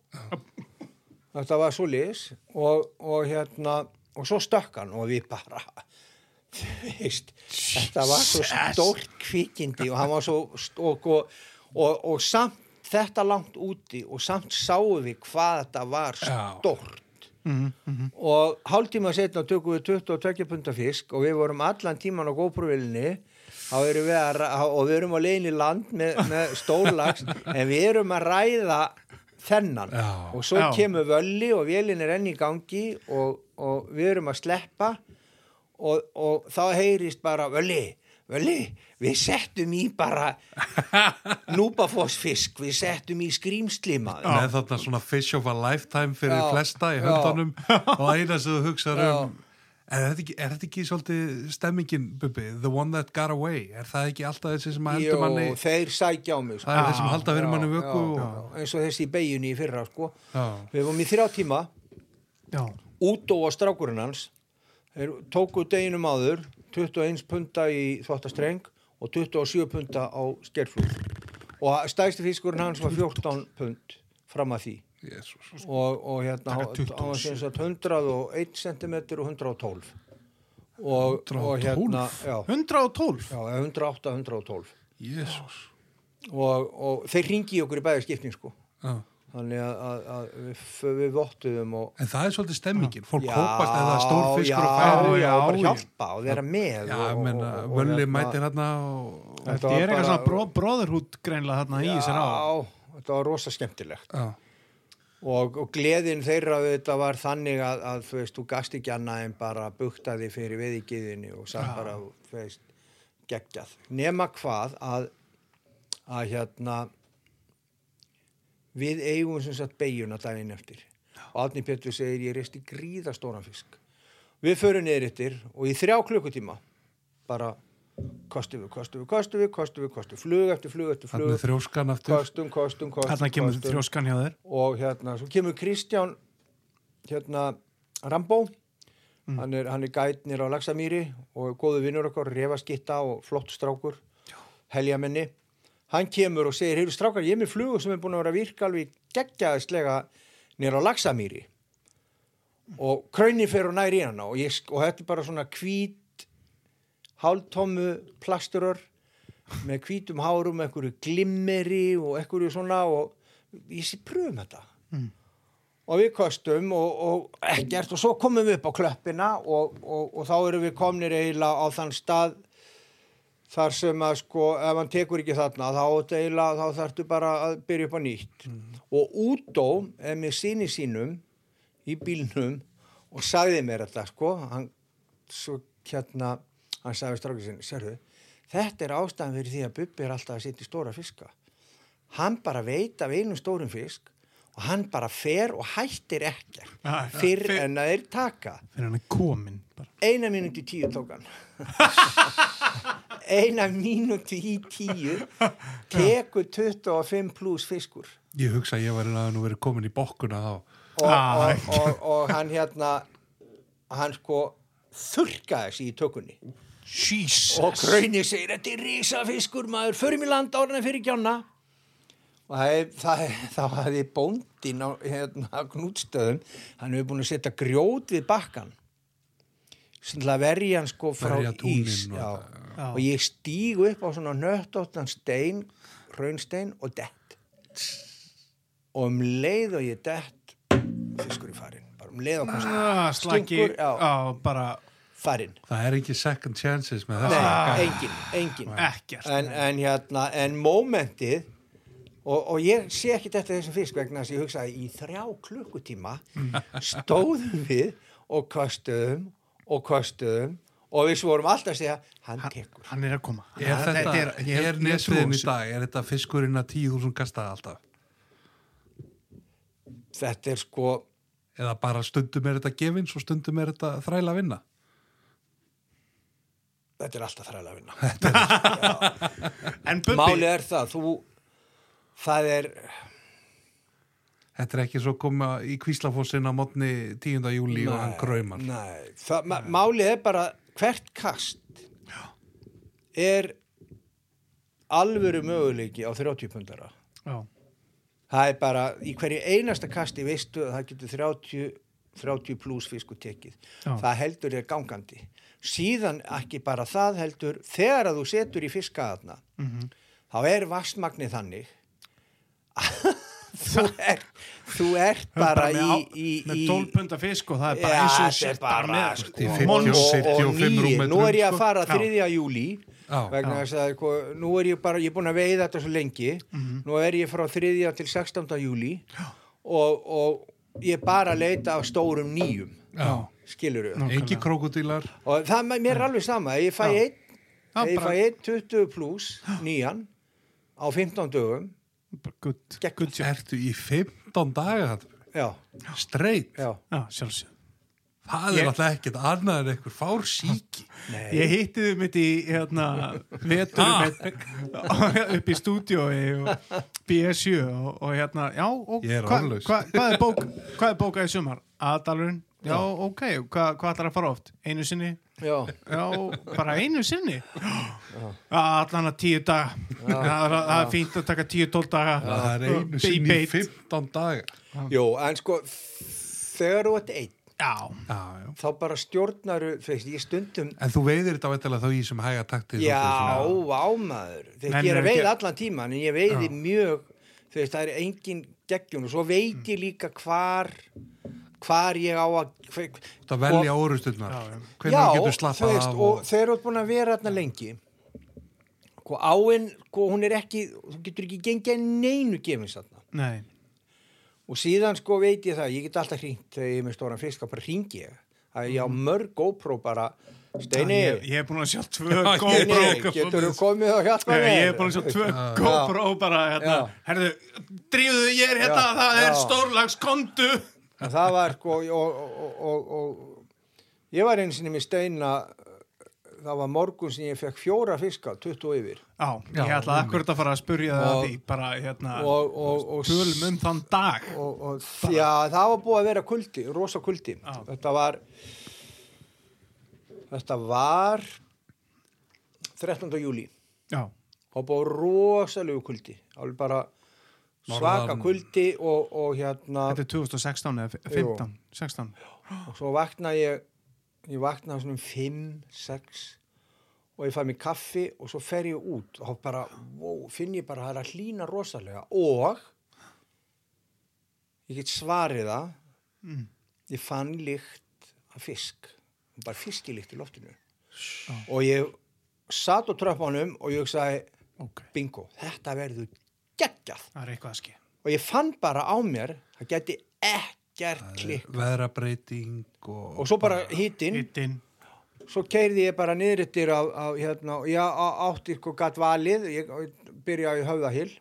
þetta var svo liðis og, og hérna og svo stökk hann og við bara veist, þetta var svo stórt kvikindi og hann var svo st- og, og, og, og samt þetta langt úti og samt sáum við hvað þetta var
Já.
stórt
Mhm, mhm.
og hálftíma setna tökum við 22 punta fisk og við vorum allan tíman á góðpröfilni og við erum á leiðin í land með, með stórlags en við erum að ræða þennan
Já.
og svo
Já.
kemur völli og vélin er enn í gangi og, og við erum að sleppa og, og þá heyrist bara völli, völli við settum í bara núpafossfisk við settum í skrýmslima
Með þarna svona fish of a lifetime fyrir
Já.
flesta í höndunum og eina sem þú hugsaður um Er þetta, ekki, er þetta ekki svolítið stemmingin, Bubbi? The one that got away? Er það ekki alltaf þessi sem að
Jó,
heldur manni?
þeir sækja á mig sko.
Það er þessi sem halda fyrir manni vöku
já,
og...
já, eins og þessi í beginni í fyrra sko. Við vorum í þrjá tíma
Já.
út og strákurinn hans þeir tóku deginum áður 21 punta í þvottastreng og 27 punta á skerflúð og stæsti fiskurinn hans var 14 punt fram að því
Jésús.
og, og hérna hann
27.
hann var sem sagt 101 cm og 112 og, og
112?
hérna já,
112
já, 108, 112
Jésús.
og, og þeir ringi í okkur í bæði skipting sko
Já.
Þannig að, að, að við, við vottuðum og
En það er svolítið stemmingin. Fólk
Já,
hópast eða stór fiskur
já,
og færi.
já, bara
já.
hjálpa og vera með
Já,
og,
menna,
og, og,
Völli
hérna-
mætir hérna og...
Þetta er eitthvað
bara-
svona bró, bróðurhút greinlega þarna í sér á
Já, þetta var rosa skemmtilegt
Já,
og, og gleðin þeirra þetta var þannig að, að þú veist, þú gast ekki annað en bara buktaði fyrir veðigiðinni og satt bara, þú veist, geggjað. Nema hvað að, að hérna við eigum sem sagt beigjuna daginn eftir. Og Átni Petur segir ég reisti gríða stóran fisk. Við förum niður yttir og í þrjá klukkutíma bara kostum við, kostum við, kostum við, kostum við, kostum við, flug eftir flug eftir flug,
þrjóskan aftur.
kostum, kostum, kostum,
Þarna kemur
kostum
þrjóskan hjá þér.
Og hérna, svo kemur Kristján hérna, Rambó hann er, er gætnir á Laxamýri og góðu vinnur okkar, refaskitta og flott strákur. Heljamenni hann kemur og segir, heyrðu strákar, ég er með flugu sem er búin að vera að virka alveg geggjaðislega nýra á Laxamýri. Og kraunin fer og næri í hana og, ég, og þetta er bara svona hvít hálftómu plasturör með hvítum hárum, einhverju glimmeri og einhverju svona og ég sé pröfum þetta. Og við kostum og, og ekkert og svo komum við upp á klöppina og, og, og þá erum við komnir eiginlega á þann stað þar sem að sko ef hann tekur ekki þarna þá, eiginlega, þá þarftu bara að byrja upp á nýtt. Og Útó með síni sínum í bílnum og sagði mér þetta sko hann, svo hérna hann sagði strákið sinni, sérðu þetta er ástæðan fyrir því að Bubbi er alltaf að sitja í stóra fiska. Hann bara veit af einum stórum fisk og hann bara fer og hættir ekki
Já,
fyrr
fyr-
en að þeir taka.
Fyrir hann er komin bara.
eina mínúti í tíu tók hann eina mínúti í tíu tekur 25 pluss fiskur.
Ég hugsa að ég var nú verið komin í bokkuna þá.
og,
Ah,
og, og, og hann hérna hann sko þurrkaði sig í tökunni.
Jesus.
Og Krauni segir, þetta er risafiskur maður, förum í land árna fyrir gjána og það hafði bóndin á hérna, knútstöðum, hann hefur búin að setja grjót við bakkan að verja hann sko frá ís
og
já.
já.
og ég stíg upp á svona nöttóttan stein raunstein og dett. Og um leið og ég dett fiskur í farin bara um leið og
ah, slaki
Stungur,
á, bara
farin
Það er ekki second chances með
Nei,
þessu.
engin, engin.
Ekkert.
En, en hérna, en mómentið og, og ég sé ekki þetta þessum fisk vegna þess að ég hugsaði í þrjá klukkutíma stóðum við og kostuðum og kostuðum og við svo vorum alltaf að segja hann tekur.
hann er að koma.
Er
Hann-
þetta, er,
ég
er
trúi
nesviðin í dag, er þetta fiskurinn að 10.000 kasta alltaf?
þetta er sko
Eða bara stundum er þetta gefins og stundum er þetta þræla að vinna?
þetta er alltaf þræla að vinna
en Bubbi,
málið er það, þú það er,
Þetta er ekki svo koma í kvíslafossin á mótni 10. júli og hann graumar.
nei, málið er bara hvert kast er alvöru möguleiki á 30 pundara
já,
það er bara í hverju einasta kasti veistu að það getur 30, 30 pluss fiskur tekið
Já.
það heldur er gangandi síðan ekki bara það heldur þegar að þú setur í fiskaðarna
Mhm.
þá er vastmagnið þannig þú ert þú ert bara, í,
á,
í,
með
í
12 punda fisk og það er bara eins og
er bara
með
sko,
Í 50
Mons-
og, og
75
nýi,
rúmmetrum,
nú er ég að
sko.
fara
Já.
3. júli vegna þess að sko, nú er ég bara, ég er búin að veiða þetta svo lengi
Mhm.
nú er ég frá 3. til 16. júli og, og ég er bara að leita af stórum nýjum skilur
Nú.
Engi krokodílar.
og það mér er alveg sama ég fæ einn ég
bara-
fæ einn 20 pluss nýjan á 15 dögum
good,
Gegn-
good job.
Ertu í 15 daga
já,
Streit.
já,
já, sjálfsög
Það er
Ég-
alltaf ekkert annað en einhver fár síki.
nei.
Ég hitti þau mitt í hérna, vetur
Ah.
upp í stúdiói og BS7 og, og hérna, já, og
er
hva, hva, hvað er bók hvað er bókað í sumar? Aðalurinn, já, ok, hva, hvað ætlar að fara oft? Einu sinni,
Já,
Já, bara einu sinni. Já, allan að tíu daga. Það er- það er fínt að taka tíu, tól daga.
Það er einu sinni í
beit.
15 daga.
jú, en sko þegar þú ert einn
Já,
Já, já.
þá bara stjórnaru, veist, ég stundum
En þú veiðir þetta veitilega þá í sem hæga takti.
Já, ámaður ég er að
ekki-
allan tíman en ég veiði mjög þú veist, það er engin geggjun. Og svo veit ég líka hvar hvar ég á að hver,
Það velja orusturnar.
Já, já.
Hvernig getur
þú
slappað
veist,
af
og þegar þú ert búin að vera þarna lengi. Og áinn sko, hún er ekki, þú getur ekki gengið neinu gefins þarna.
Nei.
Og síðan sko veit ég það, ég get alltaf hringt þegar ég er með stóran fisk að bara hringi ég. Að ég á mörg GoPro bara. Steini,
Ég, ég er búin að sjá tvö
Já,
GoPro.
Steini getur þú komið og hjálpa mér
ég er búin að sjá tvö GoPro bara, hérna,
Já.
herðu, drífuðu, ég er hérna,
Já,
það er
já.
stórlags kontu.
En það var sko og, og, og, og ég var einu sinni með steina það var morgun sem ég fekk fjóra fiska 20 yfir
Já,
Já,
ég ætla akkurat að fara að spurja það því, bara, hérna,
og, og, og,
tölum um þann dag.
og, og já, það var búið að vera kuldi, rosa kuldi
Já.
þetta var þetta var 13. júli
Já,
og búið rosalegu kuldi alveg bara svaka kuldi og, og hérna
þetta er 2016 eða 15, 16.
og svo vakna ég ég vakna svona um 5, 6 og ég fæ mér kaffi og svo fer ég út og bara, wow, finn ég bara að það er að hlýna rosalega. Og ég get svarið það
Mm.
ég fann lykt af fisk. Bara fiskilykt í loftinu. Og ég satt á tröfmanum og ég sagði,
Ok,
bingo, þetta verður geggjað.
Það er eitthvað að ske.
og ég fann bara á mér það geti ekkert klikk.
veðrabreiting og...
og svo bara
Hittin,
svo keirði ég bara niður yttir á, á hérna, já, á, átti sko gatt valið, ég, ég byrjaði í höfðahill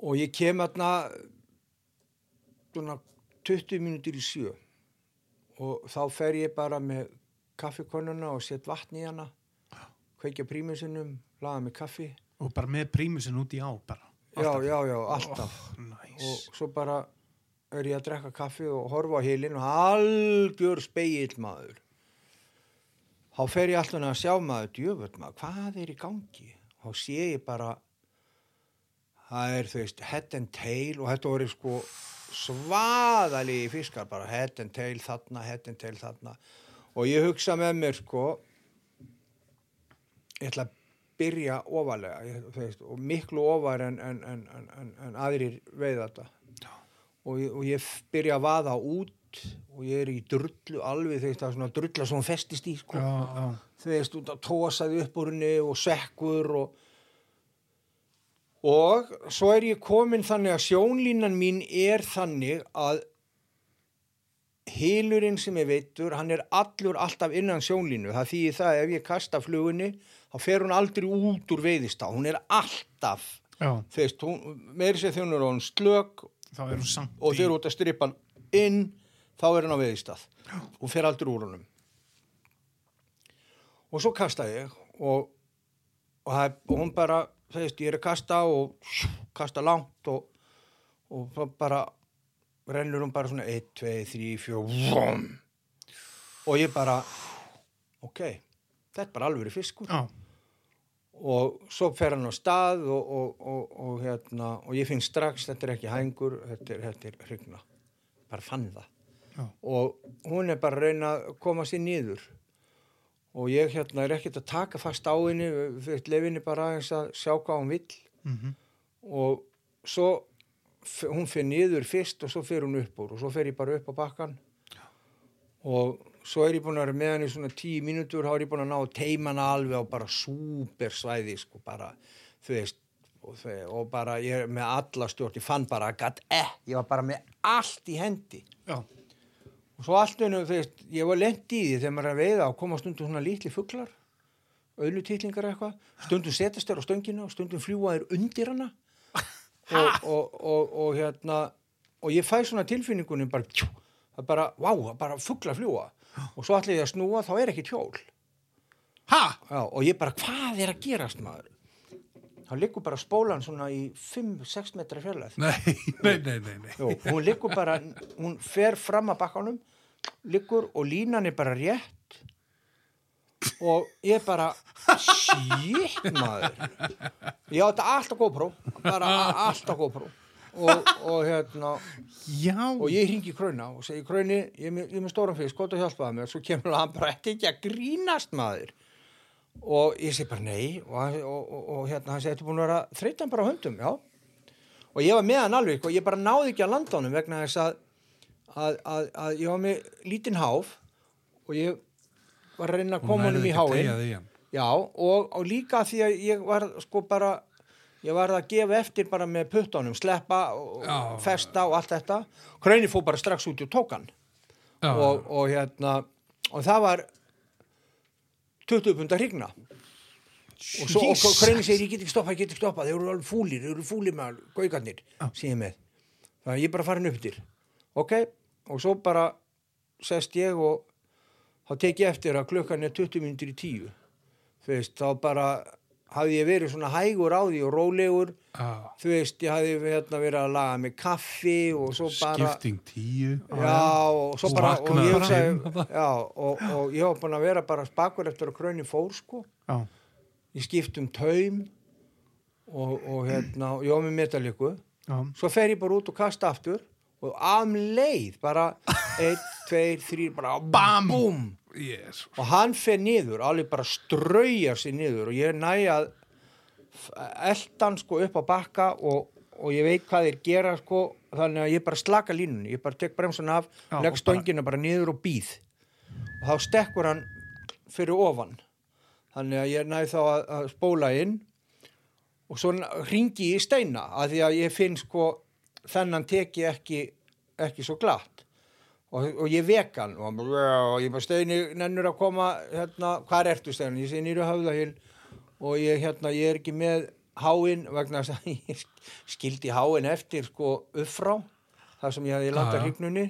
og ég kem svona 20 mínútur í sjö. Og þá fer ég bara með kaffikonuna og set vatn í hana kveikja prímusinum, laga með kaffi.
Og bara með prímusin út í á, bara.
já, já, já, alltaf.
Næs.
og svo bara er ég að drekka kaffi og horfa á heilin og algjör speill maður. Þá fer ég alltaf að sjá maður djöfut maður, hvað er í gangi? Þá sé ég bara það er þú veist head and tail og þetta voru sko svaðalegi fiskar bara. Head and tail þarna, head and tail þarna. Og ég hugsa með mér sko ég ætla að byrja ofalega ég, veist, og miklu ofar en, en, en, en, aðrir veið þetta. Og, og ég byrja að vaða út og ég er í drullu alveg þegar það er svona drulla sem hún festist í sko. Út að tósaði upp úr henni og sekkur og og svo er ég komin þannig að sjónlínan mín er þannig að hylurinn sem ég veitur, hann er allur alltaf innan sjónlínu, það þýðir það að ef ég kasta flugunni, þá fer hún aldrei út úr veiðistá, hún er alltaf
Já,
þú veist, hún, meiri sér þegar hún er
er samt
og þegar út að strippa hann inn þá er hann á veiðistað. Hún fer aldrei úr honum. Og svo kasta ég og, og, það, er- og hún bara þú veist, ég er að kasta og kasta langt og, og bara rennur hún bara svona 1, 2, 3, 4 vom. og ég bara ok, þetta er bara alveg fiskur.
Já,
og svo fer hann á stað og, og, og, og, hérna, og ég finn strax þetta er ekki hængur, þetta er, þetta er hrygna. Bara fann það.
Já.
og hún er bara að reyna að koma sér niður. Og ég hérna er ekkert að taka fast á henni fyrir lefinni bara að sjá hvað hún vill.
Mhm,
og svo hún fyrir niður fyrst og svo fyrir hún upp úr og svo fer ég bara upp á bakkan og svo er ég búin að vera með hann í svona tíu mínútur þá er ég búin að ná að teima hana alveg á bara súper svæði sko bara þú veist og, þau, og bara ég er með alla stjórn ég fann bara að gatt eh ég var bara með allt í hendi.
Já,
og svo allt einu þú veist ég var lent í því þegar maður er að veiða og koma stundum svona lítli fuglar auðlutýtlingar eitthvað. Stundum setast þér á stöngina og stundum fljúa þér undir hana og, og, og, og hérna og ég fæ svona tilfinningunum bara tjú, það bara, vá, það bara fuglar fljúa og svo allir ég að snúa þá er ekki tjól
ha,
Já, og ég bara, hvað er að gerast maður? Þá liggur bara spólan svona í 5-6 metra fjarlæð
Nei, nei, nei, nei, nei.
Jú, hún liggur bara, hún fer fram að bakkanum liggur og línan er bara rétt og ég bara shit maður. Ég átti alltaf GoPro. Bara a- alltaf GoPro. Og, og hérna
Já,
og ég ringi Krauna og segi Krauni, ég er með, ég er með stóran fisk, gott að hjálpaða mér. Svo kemur hann bara ekki ekki að grínast maður. Og ég segi bara nei. Og, hann- og, og, og hérna hann segi, þetta er búin að vera þreytan bara höndum, já. Og ég var með hann alveg og ég bara náði ekki að landa honum vegna þess að, að, að, að ég var með lítinn háf og ég var að reyna að koma honum í háin Já, og, og líka því að ég var sko bara, ég var að gefa eftir bara með puttunum, sleppa og
Já.
festa og allt þetta. Krauni fór bara strax út í tókan og, og hérna, og það var 20 pundar hrigna. Og svo, og Krauni segir, ég get ekki stoppað, ég get ekki stoppað, þeir eru alveg fúlir, þeir eru fúlir með gaugarnir, síðan með. Það er ég bara farin upp til. Ok, og svo bara sest ég og þá tek ég eftir að klukkan er 20 minnir í tíu. Þú veist, þá bara hafði ég verið svona hægur á því og rólegur. Þú veist, ég hafði hérna verið að laga með kaffi og svo bara
skipting tíu.
Já, og svo bara og ég,
þarna.
já, og, og ég var búin að vera bara spakur eftir að kröni fór sko.
Já,
ég skipt um taum og, og hérna, og ég var með metalíku.
Já,
svo fer ég bara út og kasta aftur og am leið bara einn, tveir, þrýr, bara
Bam!
búm
yes.
og hann fer niður, alveg bara straujar sér niður og ég næ að eldan sko upp á bakka og, og ég veit hvað þeir gera sko þannig að ég bara slaka línunni ég bara tek bremsun af, legg stöngina bara niður og býð og þá stekkur hann fyrir ofan. Þannig að ég næ þá að, að spóla inn og svo ringi ég í steina að því að ég finn sko þennan teki ekki, ekki svo glatt og, og ég vek hann og, og ég bara steini nennur að koma hérna, hvað ertu steini? Ég segi nýru höfðahil og ég hérna, ég er ekki með háinn vegna þess að ég skildi háinn eftir sko uppfrá þar sem ég hefði
Já,
landa
já.
hrygnunni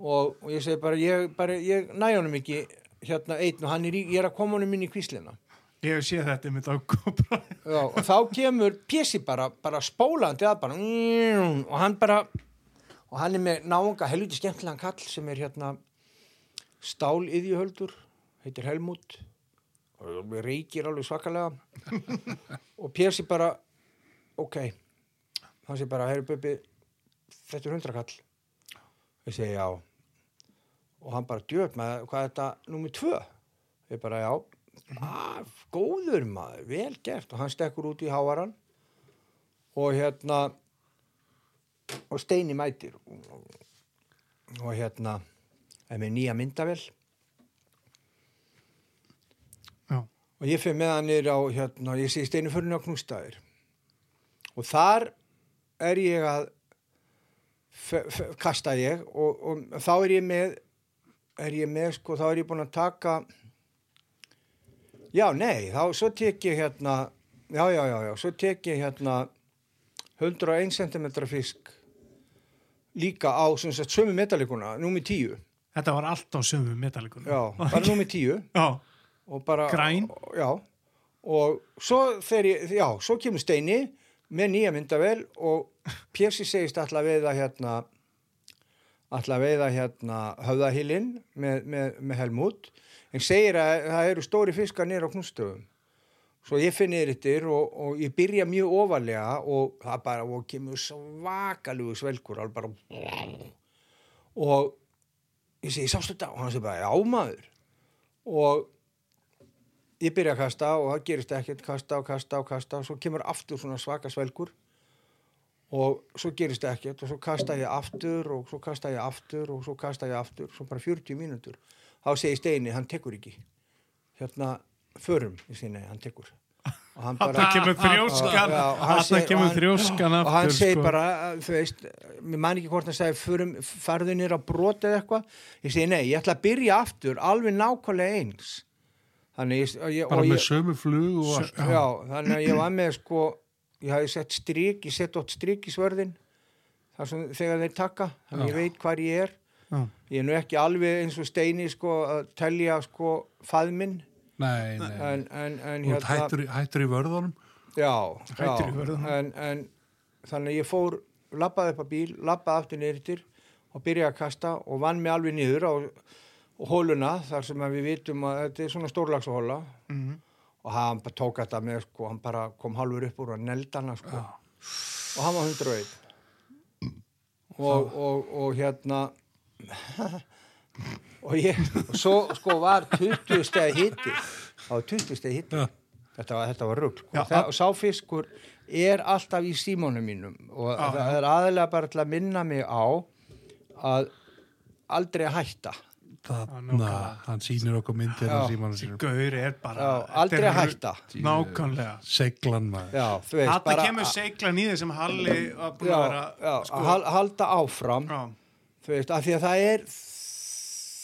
og, og ég segi bara, ég, ég næ honum ekki hérna einn og hann er, í, er að koma honum inn í kvíslina.
Ég séð þetta GoPro
Já, og þá kemur Pési bara, bara spólandi að bara og hann bara og hann er með náunga helviti skemmtilegan kall sem er hérna stál yðjuhöldur heitir Helmut og reykir alveg svakalega. Og Pési bara ok hann sé bara, herri Bubbi þetta er hundrakall. Ég segi já. Og hann bara djöp með hvað er þetta númið tvö? Ég bara já. Ah, góður maður, vel gert. Og hann stekkur út í háaran og hérna og Steini mætir. Og, og hérna er með nýja myndavel
já,
og ég fyrir með hann niður á hérna, ég segi Steini fyrir á knústaðir og þar er ég að kasta ég. Og, og þá er ég með er ég með sko, þá er ég búin að taka já, nei, þá svo tek ég hérna já, já, já, já, svo tek ég hérna 101 cm fisk líka á sem sagt sömu metalíkuna, númi 10
þetta var allt á sömu metallikunum
já, bara númi 10
já,
og bara
Græn?
já, og svo ég, já, svo kemur Steini með nýja myndavel og Pjessi segist alltaf veiða hérna alltaf veiða hérna höfðahilinn með, með, með Helmut en segir að það eru stóri fiskar nýra á knústöfum svo ég finn yfir yttir og, og ég byrja mjög ofarlega og það bara og kemur svakalugu svelgur alveg bara og ég segi, sástu þetta? og hann segi bara, já maður. Og ég byrja að kasta og það gerist ekkert kasta og kasta og kasta og svo kemur aftur svona svaka svelgur. Og svo gerist ekkert og svo kasta ég aftur og svo kasta ég aftur og svo kasta ég aftur svo bara 40 mínútur. Þá segir Steini, hann tekur ekki. Hérna, förum ég segi, nei, hann tekur. Og hann
það kemur þrjóskan.
Já, og
kemur þrjóskan
og hann
aftur
segir
sko.
bara, þú veist mér man ekki hvort hann segir förum, farðu nýr á brot eða eitthvað. Ég segi nei, ég ætla að byrja aftur alveg nákvæmlega eins. Þannig ég, ég,
bara með sömu flug og allt
já, þannig að ég var með sko ég hafi sett strik, ég sett ótt strik í svörðin þar sem þegar þeir taka þannig ég veit hvar ég er.
Já.
ég er nú ekki alveg eins og steini sko að telja sko faðminn
nei, nei,
en, en, en
og hættur, í- hættur í vörðunum?
Já,
Hættur í
já.
vörðunum.
en, en þannig ég fór labbaði upp á bíl, labbaði aftur neyrir og og byrjaði að kasta og vann mig alveg niður á hóluna þar sem við vitum að þetta er svona stórlagsahóla
Mhm.
og hann bara tók þetta með sko, hann bara kom halvur upp úr og neldi hana sko. Og hann var 101 og, og, og hérna og ég og svo sko var 20 steg hitti það var 20 steg hitti
Já.
þetta var, þetta var rugg sko.
Já,
og, og sáfiskur er alltaf í símónum mínum. Og
Já,
það er aðalega bara til að minna mig á að aldrei hætta.
Þarna, hann sýnir okkur myndir
Já.
á símanum
Þessi
sínum.
gaur er bara
Já, aldrei hætta.
Nákvæmlega.
Seglan maður.
Þetta kemur seiklan í þeir sem Halli var búin
já,
að vera
já,
sko,
að hal- halda áfram.
Já,
þú veist, af því að það er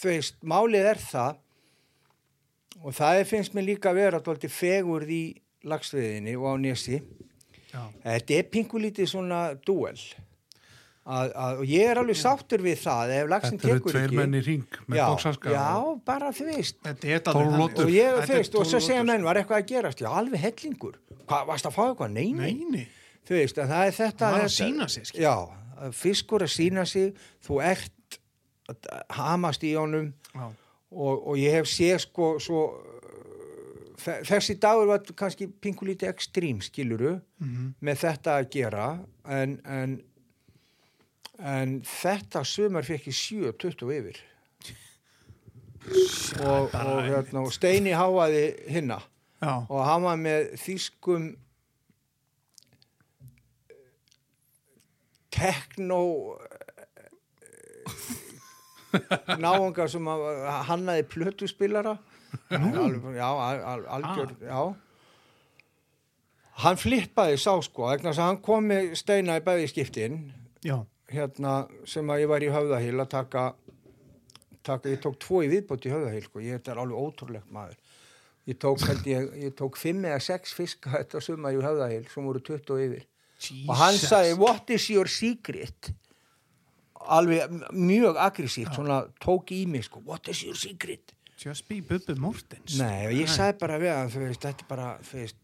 veist, málið er það og það er, finnst mér líka að vera dálítið fegurð í lagsviðinni og á nesi.
Já,
þetta er pingulítið svona duel að, að, og ég er alveg sáttur við það ef lagsin
Þetta eru tveir
ekki.
menn í ring með
já, já, bara þú veist.
Er
og ég,
er
veist, og svo segja menn var eitthvað að gerast, já, alveg hellingur. Hvað, varst að fá eitthvað? Nei, nei, þú veist, að það er þetta
Hann var að
þetta-
sig, skil.
já, fiskur að sína sig. Þú ert hamast í honum. Og, og ég hef séð sko svo þessi dagur var kannski pingulítið ekstrím skiluru
Mhm.
með þetta að gera. En, en en þetta sumar fekk ég 7-20 yfir. Og, og, hérna, og Steini háaði hinna.
Já,
og hann var með þýskum tekno náunga sem að- hannaði plötuspilara. Alveg, já, al, al, algjör já. Hann flippaði sá sko hann kom með steina í bæði skiptin. Hérna sem að ég var í höfðahil að taka, taka ég tók tvo í viðbót í höfðahil sko, ég er alveg ótrúlegt maður. Ég tók, held ég, ég tók fimm eða sex fiska þetta suma í höfðahil sem voru 20 yfir. Og hann
Jesus.
sagði what is your secret alveg mjög aggressíft svona tók í mig sko what is your secret?
Just be Bubbi Mortens.
Nei og ég sagði bara við hann þú veist þetta er bara þú veist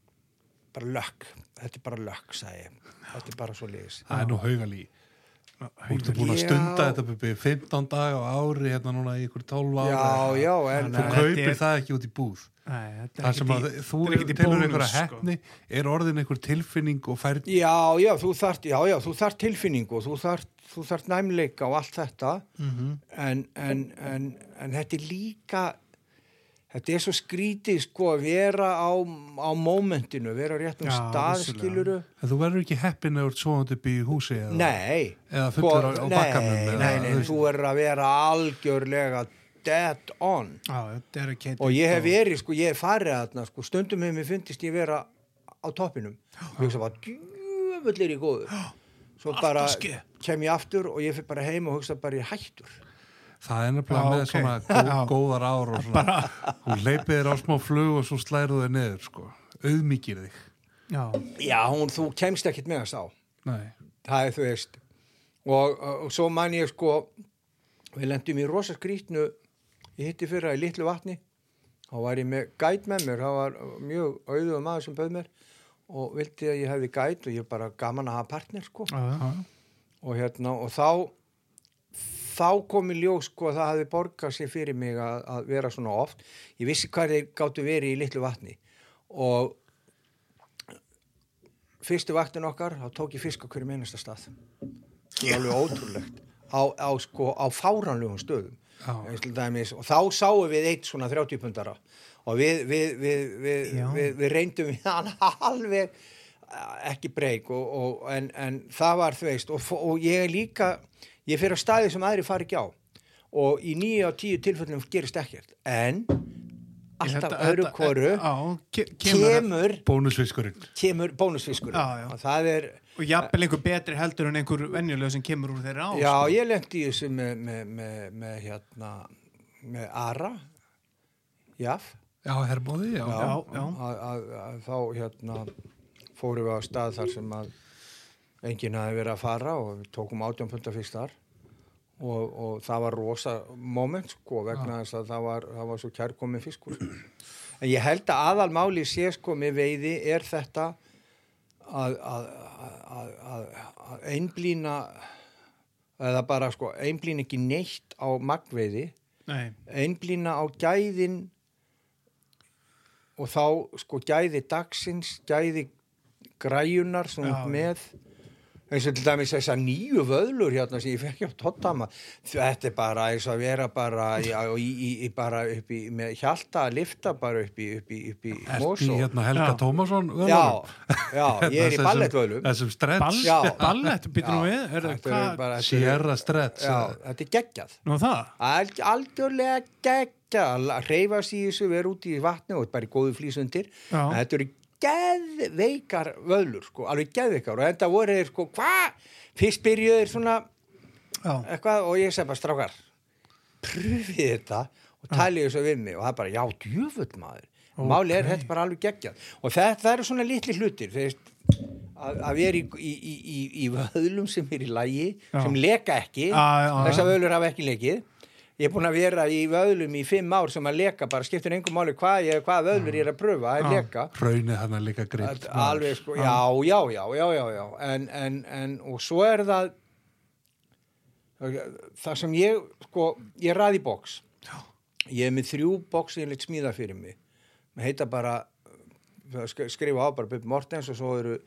bara lökk þetta er bara lökk sagði ég. Þetta er bara svo liðis
Það er nú haugalí. Þú ert búin að
Já.
stunda þetta bubbi 15 dag á ári hérna núna í ykkur 12 ára.
já já en
Þú kaupir
er-
það ekki út í búð.
Nei,
Það sem að
í-
þú
bónus,
einhverja
sko.
hefni er orðin einhver tilfinning og færð
Já, já, þú þart, já, já, þú þart tilfinningu og þú þart, þú þart næmleika og allt þetta
Mhm.
en, en, en, en þetta er líka þetta er svo skrítið sko að vera á, á mómentinu, vera á réttum
Já,
stað
vissulega.
skiluru
En þú verður ekki heppin eða þú ert svoðandi upp í húsi eða,
Nei,
eða fullur á, á
nei,
bakkanum
nei,
eða,
nei,
þú
verður að vera algjörlega dead on.
Ekki
og ég hef verið, sko, ég hef farið þarna, sko, stundum hefur mér fundist ég vera á toppinum. Og ég hugsa bara, djöfullir í góðu svo bara
að
kem ég aftur og ég fyrir bara heim og hugsa bara ég hættur
Það er nefnilega með
ok.
svona
Já.
góðar ár og svona. Hún leipið þér á smá flug og svo slæru þér niður sko, auðmikið þig.
Já,
já, hún, þú kemst ekkit með þess á.
Nei,
það er þú veist og, og, og svo man ég sko við lendum í rosa skrítnu ég hitti fyrra í litlu vatni. Þá var ég með gæt með mér. Það var mjög auðvitað maður sem bauð mér og vildi að ég hefði gæt og ég bara gaman að hafa partner sko.
Já, já.
og hérna og þá þá kom í ljós sko að það hafði borgað sér fyrir mig að, að vera svona oft. Ég vissi hvað þeir gáttu verið í litlu vatni. Og fyrstu vaktin okkar þá tók ég fisk á hverju meinasta stað. Er alveg ótrúlegt. Á, á, sko, á fáranlegum stöðum. Dæmis, og þá sáum við eitt svona 30 pundara og við, við, við, við, reyndum við hann alveg eh, ekki breyk en, en það var þú veist og, og ég líka ég fyrir að staði sem aðri fari ekki á. Og í nýju á tíu tilfellum gerist ekkert. En alltaf
Þetta-
öðru koru
ke- kemur
bónusfiskurinn.
kemur bónusfiskur
Já, já.
og það er
Og jafnvel einhver betri heldur en einhver venjuleg sem kemur úr þeirra á
Já,
sko.
ég lendi í þessu með, með, með, með hérna með Ara. Jaf.
Já, herbóði, já,
Já, já.
Að, að, að þá hérna fórum við á stað þar sem að enginn hafi verið að fara og við tókum átján punta fyrst þar. Og, og það var rosa moment sko vegna þess að það var, það var svo kærkomið fiskur. En ég held að aðalmáli sé sko með veiði er þetta að, að, að, að, að einblýna eða bara sko einblín ekki neitt á magveiði
Nei,
einblína á gæðin og þá sko gæði dagsins, gæði græjunar sem
Já,
með eins og til dæmis þessar nýju vöðlur hérna sem ég fekk hjá Tottama þetta er bara eins og að vera bara í, í, í, í bara upp í með hjalta að lifta bara upp í upp í, upp í Mosó
í hérna Helga
Já.
Tómasson
já, já, ég er í ballettvöðlum
Þessum stretch.
Ball,
Já.
ballett, býtum
Já,
við, er
þetta er
hvað,
bara þetta er-
Sierra stretch
já, þetta er geggjað.
Nú það?
Ald, algjörlega geggja að reyfa sig í þessu, vera út í vatni og bara í góðu flýsundir
Já.
þetta eru geðveikar vöðlur sko, alveg geðveikar. Og þetta voru þeir sko, hvað? Fyrst byrjuður svona
Já,
eitthvað og ég segi bara strákar pröfið þetta og talið þessu við mig. Og það er bara, já, djöfull maður.
Ok.
máli er þetta bara alveg geggjað. Og þetta eru svona litli hlutir þú veist, að, að vera í, í, í, í, í vöðlum sem er í lægi
Já.
sem leka ekki. Þessar vöðlur hafa ekki lekið ég er búin að vera í vöðlum í fimm ár sem að leka bara skiptir engum máli hvað, ég, hvað vöðlur ég er að pröfa að leka.
Hraunið hann er
Að- alveg sko, já, já, já, já, já, já. En, en, en, og svo er það það sem ég sko, ég ræði bóks ég er með þrjú bóks ég leitt smíða fyrir mig. Maður heita bara skrifa á bara Bubbi Mortens og svo eru,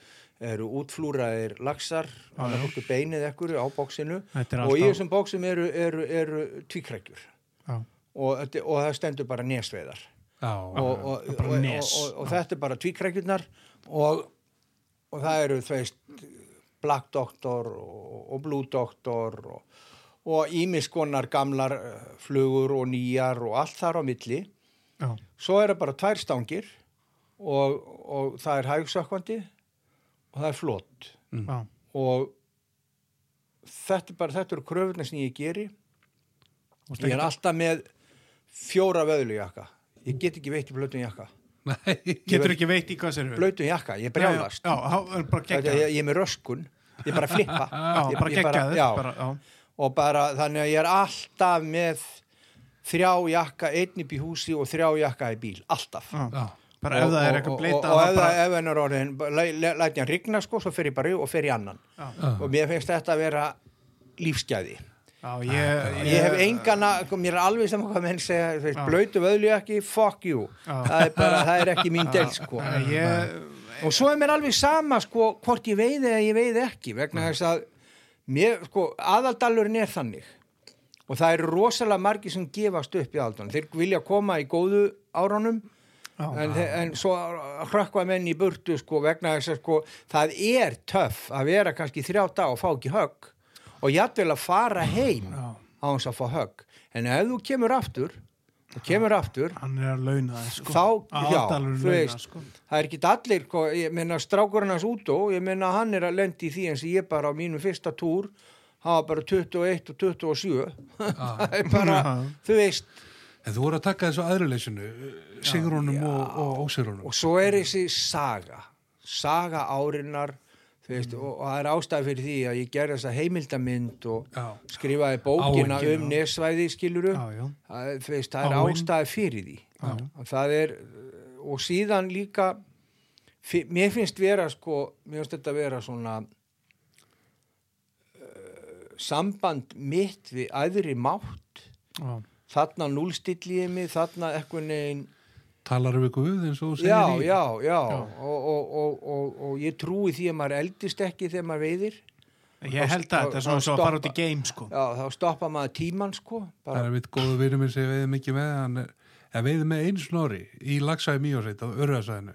eru útflúraðir laxar, hann er okkur beinið ekkur á bóksinu og í þessum bóksum eru, eru, eru tvíkrækjur. Og, og það stendur bara nesveiðar.
Já,
og, og, og, þetta er bara tvíkrækjurnar og, og það eru þú veist Black Doctor og, og Blue Doctor og, ímiskonar gamlar eh, flugur og nýjar og allt þar á milli.
Já,
svo eru bara tvær stangir og, og það er hægsökkvandi og það er flott.
Já,
og þetta er bara þetta eru kröfurnar sem ég geri.
Og
ég er alltaf með fjóra vöðlujakka ég get ekki veitt í blötun jakka.
Nei.
Getur ekki veit í hvað sér við
blötun jakka, ég brjálast.
Já, já, já, er bara
Þetta,
geggjað.
ég, ég er með röskun, ég er bara að flippa.
Já,
ég,
bara
ég
geggjaður
já,
bara, já,
og bara þannig að ég er alltaf með þrjá jakka einn upp í húsi og þrjá jakka í bíl, alltaf.
Já. Bara ef
Og-
það er
og-
eitthvað
og-
bleita
og, og ef,
bara,
það- ef hann er orðin læ- læ- læt ég hann rigna sko, svo fer ég bara í og fer í annan.
Já,
og mér finnst þetta að vera lífsgæði.
Já, ég,
ég hef engana, sko, mér er alveg saman hvað menn segja, þú veist, blöytu vöðlu ekki fuck you, það er bara það er ekki mín del sko.
Ég,
og svo er mér alveg sama sko hvort ég veiði eða ég veiði ekki vegna þess að mér, sko, aðaldalurinn er þannig. Og það eru rosalega margir sem gefast upp í aðaldalurinn, þeir vilja koma í góðu árunum
já,
en, en svo hrökkva menn í burtu sko vegna þess að sko það er töff að vera kannski þrjá dag og fá ekki högg og að fara heim á hans að fá högg. En ef þú kemur aftur og kemur aftur
hann er að launa það, sko.
þá, já, þú
launa,
veist
sko.
það er ekki allir, sko, ég meina strákurinn hans út og ég meina hann er að lendi í því eins og ég bara á mínum fyrsta túr hafa bara 21 og 27 það er bara, þú veist
En þú voru að taka þessu aðruleysinu Sigrunum og, og ósigrunum.
Og svo er þessi saga saga árinnar veist, og, og það er ástæði fyrir því að ég gerði þessa heimildamind og
Já.
skrifaði bókina
Áhyggjuna.
um nesvæði skiluru
Já, já.
það, veist, það er ástæði fyrir því. Er og síðan líka fi- mér finnst vera sko mér finnst þetta vera svona uh, samband mitt við æðri mátt.
Já,
þarna núlstilliði mig þarna eitthvað neginn
Talar við Guð eins og þú segir
já,
í
já, já, Og, og, og, og, og ég trúi því að maður eldist ekki þegar maður veiðir
ég held að þetta er svona svo að fara út í
stoppa.
game, sko.
já, þá stoppa maður tíman sko
Það
bara,
er mitt góðu vinur minn sem ég veiði mikið með hann er, ég veiði með einu snori í lagsaði mýjósveit á örðarsæðinu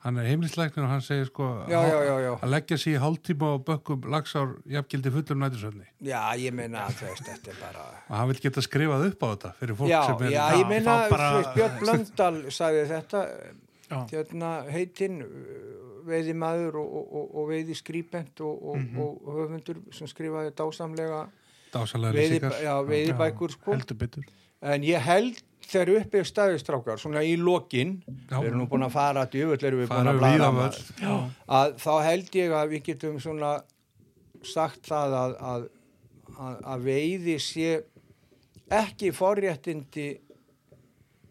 hann er heimlisleiknir og hann segir sko
Já, já, já, já.
að leggja sig í hálftíma og bökkum lagsár jafngildi fullum nætursöfni
já, ég meina veist, þetta er bara
og hann vil geta skrifað upp á þetta fyrir fólk
já,
sem er
já, ég meina,
bara-
Björn Blöndal sagði þetta hérna heitinn veiði maður og, og, og, og veiði skrýpent og, og,
Mhm.
og höfundur sem skrifaði dásamlega
dásalega
veiði,
lýsingar
já, veiðibækur sko
heldur betur.
En ég held þegar uppi er staðistrákar, svona í lokin,
Já.
við erum nú búin að fara djöfull erum við búin að maður,
völl
að þá held ég að við getum svona sagt það að, að, að, að veiði sé ekki forréttindi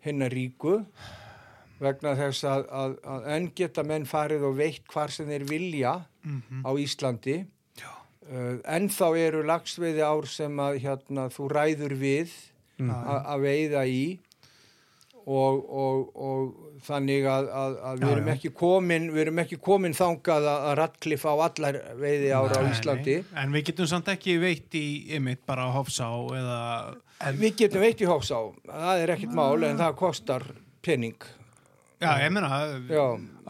hinnar ríku vegna þess að, að, að enn geta menn farið og veitt hvar sem þeir vilja
Mhm.
á Íslandi uh, ennþá eru lagsveiði ár sem að hérna, þú ræður við
Mm.
Að veiða í og, og, og þannig að, að, að við
Já,
erum
já.
ekki komin við erum ekki komin þangað að, að Radcliffe á allar veiði ára á
Nei,
Íslandi
nei. En við getum samt ekki veitt í ymmit bara Hofsá eða
við getum veitt í hófsá það er ekkit mál en það kostar pening
Já, ég meina
já,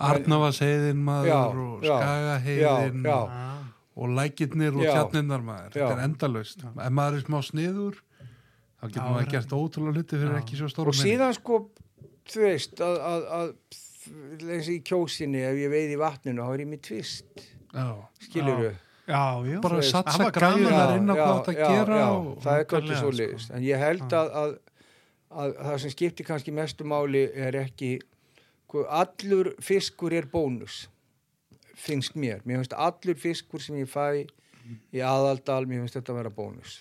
Arnavaseiðin maður
Já,
og
já,
Skagaheiðin
já,
og,
Já,
og lækirnir og
Já.
tjarnirnar maður
Já.
þetta er endalaust ef maður er smá sniður þá getur maður
já.
gert ótrúlega hluti fyrir ekki svo stórum
og síðan sko þú veist að, að, að eins og í kjósinni ef ég veið í vatninu þá er ég mér tvist skilur við
já, já.
bara satsa
það
græðunar inn á hvað þetta
já,
gera
já,
og,
það er doldið svo liðist en ég held að, að, að það sem skiptir kannski mestu máli er ekki sko, allur fiskur er bónus finnst mér, mér finnst allur fiskur sem ég fæ í aðaldal, mér finnst þetta að vera bónus.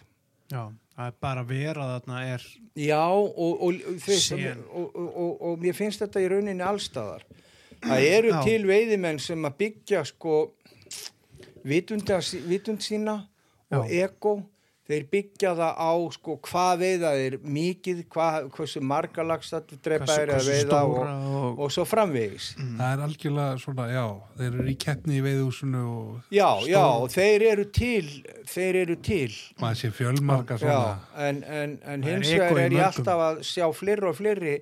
Já, er bara að vera þarna er
Já, og, og, og, og, og, og, og mér finnst þetta í rauninni allstaðar. Það eru
Já.
til veiðimenn sem að byggja sko vitund sína og ego, þeir byggja það á sko hvað veiða þeir mikið, hvað, hversu marga lagsa drepa er að veiða og,
stóra og,
og svo framvegis.
það er algjörlega svona, já þeir eru í keppni í veiðhúsinu og
Já,
Stór-
já, og þeir eru til, þeir eru til.
maður sé fjölmarga
Já,
svona.
en, en, en
Það er
hins vegar er ég alltaf að sjá fleiri og fleiri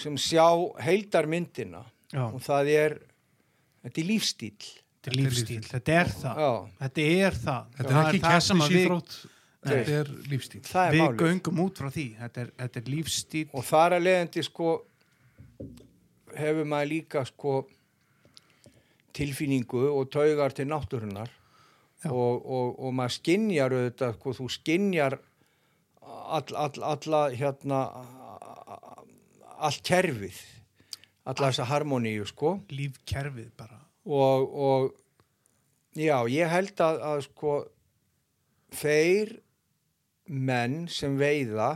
sem sjá heildarmyndina.
Já,
og það er þetta er lífstíl
þetta er lífstíl, þetta er það.
Já,
þetta er það.
Þetta er
Það
ekki
það sem að við,
þetta er lífstíl
er
við
málið.
göngum út frá því. Þetta er, þetta er lífstíl
og þar að leiðandi sko hefur maður líka sko tilfinningu og taugar til náttúrunar og, og, og maður skinjar auðvitað, sko, þú skinjar all, all, alla hérna allt kerfið. Alla þessa harmoníu sko.
Lífkerfið bara.
Og, og já, ég held að, að sko þeir menn sem veiða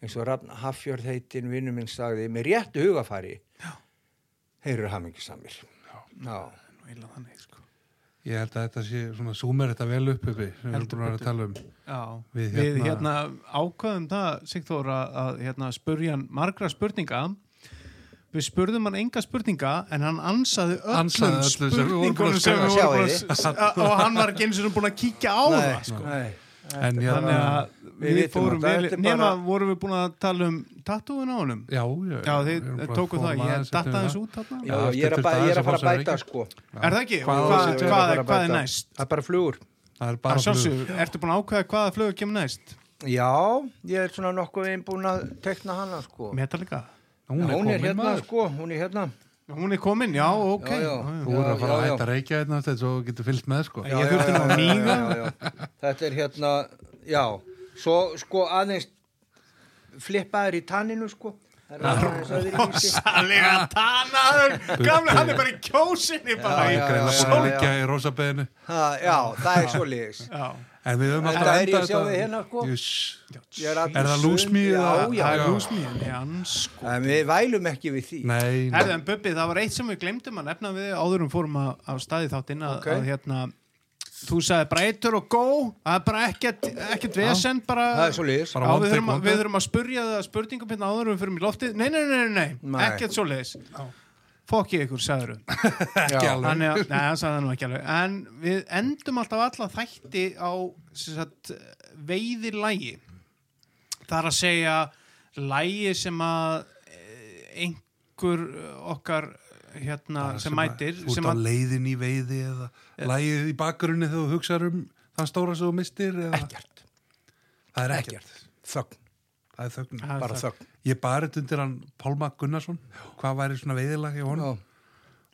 eins og Hafjörð heitin vinnu minn sagði með réttu hugafari já. þeir eru
þannig sko.
Ég held að þetta sé svona súmer þetta vel upp uppi sem við erum að tala um.
Já,
Við
við,
hérna-
hérna, ákvaðum það, Sigþór, að, hérna, spurja margra spurninga. Við spurðum hann enga spurninga en hann ansaði öllum
Ansaði öllum
spurningunum og hann var ekki eins og búin að kíkja á það. Sko.
nei,
en
Þannig
hérna,
að
Við
við, fórum vel,
er
nema
bara-
vorum við búin að tala um tattúin á honum.
já, já,
Já, þið
erum bara
tóku það, ég
aðeins
datta
eftir
þess
það.
út þarna.
já, ég, er að, ég er að fara að
að fá sér
bæta sko
Er það ekki?
Hvað að
er næst?
það er bara flugur
er
ertu búin að ákveða hvaða flögu kemur næst?
já, ég er svona nokkuð einn búin að tekna hana sko
hún er,
hún er hérna sko, hún er hérna
Hún er komin, já, ok.
Já, já.
þú er að fara að hætta reykja hérna svo þú getur fyllt með sko
Já, Ég þurfti nú að míga.
já, já, já. Þetta er hérna, já, svo sko aðeins flippaður í tanninu sko. Er.
Rosalega tannaður Gamlega, hann er bara í kjósinni bara
Já,
í
er rosabeðinu
Ha, Já, það er svo liðis.
Já,
en við höfum alltaf
það er ég
endað
að sjá þig hérna, sko. Allur
Er það lúsmíð
Já, já.
já.
Hann sko
En við vælum ekki við því.
nei.
Herðu, en Bubbi, það var eitt sem við glemdum að nefna við áður um fórum að, að staði þáttinn að,
Ok.
að hérna þú sagði bara eitur og gó það er bara ekkert, ekkert vesen bara,
Það er svo
Já,
one
við, þurfum að, spurja það spurningum hérna áður um fyrir mig loftið nei, nei, nei, nei, nei,
Nei.
ekkert svo leiðis fokk ég ykkur, sagður
ekki alveg.
Þannig að, nei, hann sagði það nú ekki alveg. En við endum alltaf alla þætti á sem sagt, veiðir lægi Það er að segja lægi sem að eh, einhver okkar hérna, sem, mætir
út
sem
á
að,
leiðin í veiði eða lægið í bakgrunni þegar þú hugsaður um þann stóra sem þú mistir eða...
Ekkert.
það er ekkert,
Þögn.
það er þögn.
Það er
Bara
það.
þögn.
Ég barið undir hann Pálma Gunnarsson hvað væri svona veiðilag hjá honum
Já.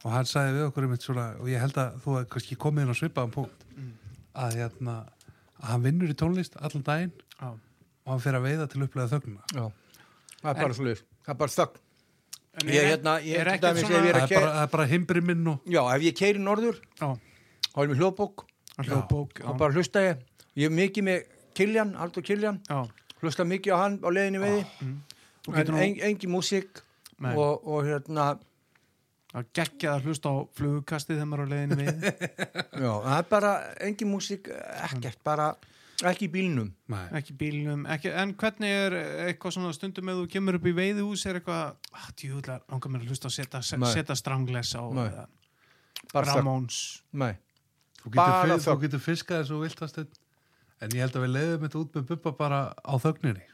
og hann sagði við okkur einmitt svona og ég held að þú hefði kannski komið inn á svipaðan punkt
Mm.
að, hérna, að hann vinnur í tónlist allan daginn
Já.
og hann fer að veiða til upplega þögnuna
Já. Það er bara liðis. Það er bara þögn.
En
Ég
er-
hérna, ég
er ekkert
dæmis
svona-
ég er
það
að
er bara, bara himbri minn og
Já, ef ég keiri norður,
Já,
þá er mér hljóðbók og bara hlusta ég. Ég er mikið með Kiljan, Aldur Kiljan.
Já,
Hlusta mikið á hann á leiðinni veiði.
Þú
En en, engi músík og, og hérna,
að geggja að hlusta á flugkastið þegar maður er á leiðinu við.
Já, það er bara engin músík, ekkert, bara ekki í bílnum.
Nei.
ekki í bílnum, ekki, en hvernig er eitthvað svona stundum ef þú kemur upp í veiðihús er eitthvað, ah, djúðlega langar mér að hlusta að setja, setja strangless á eða
Nei.
Þú getur, getur fiskað þessu viltast en ég held að við leiðum þetta út með bubba bara á þögninni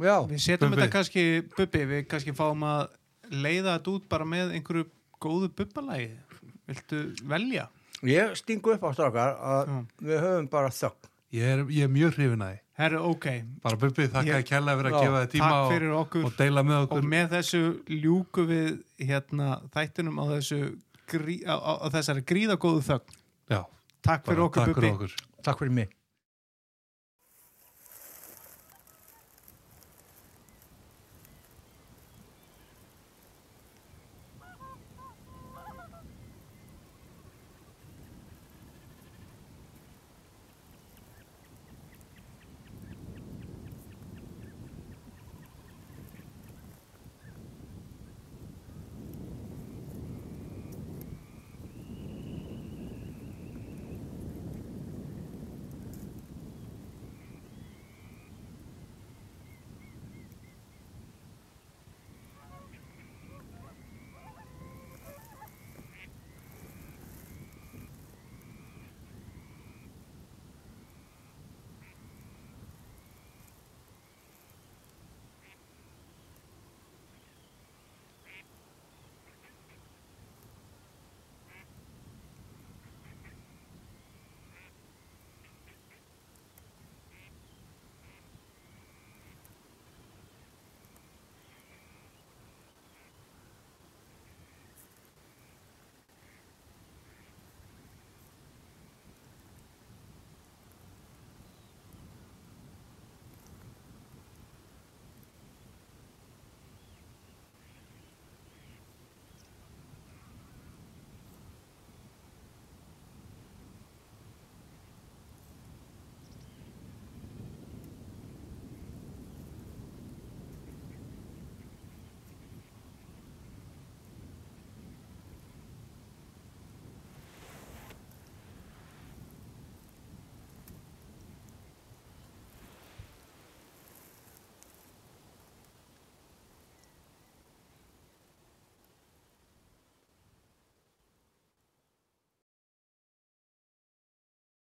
Já,
við setjum
Bubbi.
þetta kannski, Bubbi, við kannski fáum að leiða þetta út bara með einhverju góðu bubbalagi viltu velja?
ég stingu upp á strákar að
Já.
við höfum bara þögn.
ég er, ég er mjög hrifin að því.
Herru, ok,
bara bubbi þakka
Ég-
að kella fyrir að gefa þið tíma
takk
og,
fyrir okkur.
og deila með
og
okkur
með þessu ljúku við hérna þættunum á þessu grí, á, á, á þessari gríðagóðu þögn.
Já,
takk fyrir
bara
okkur
takk
Bubbi
fyrir okkur.
Takk fyrir mig.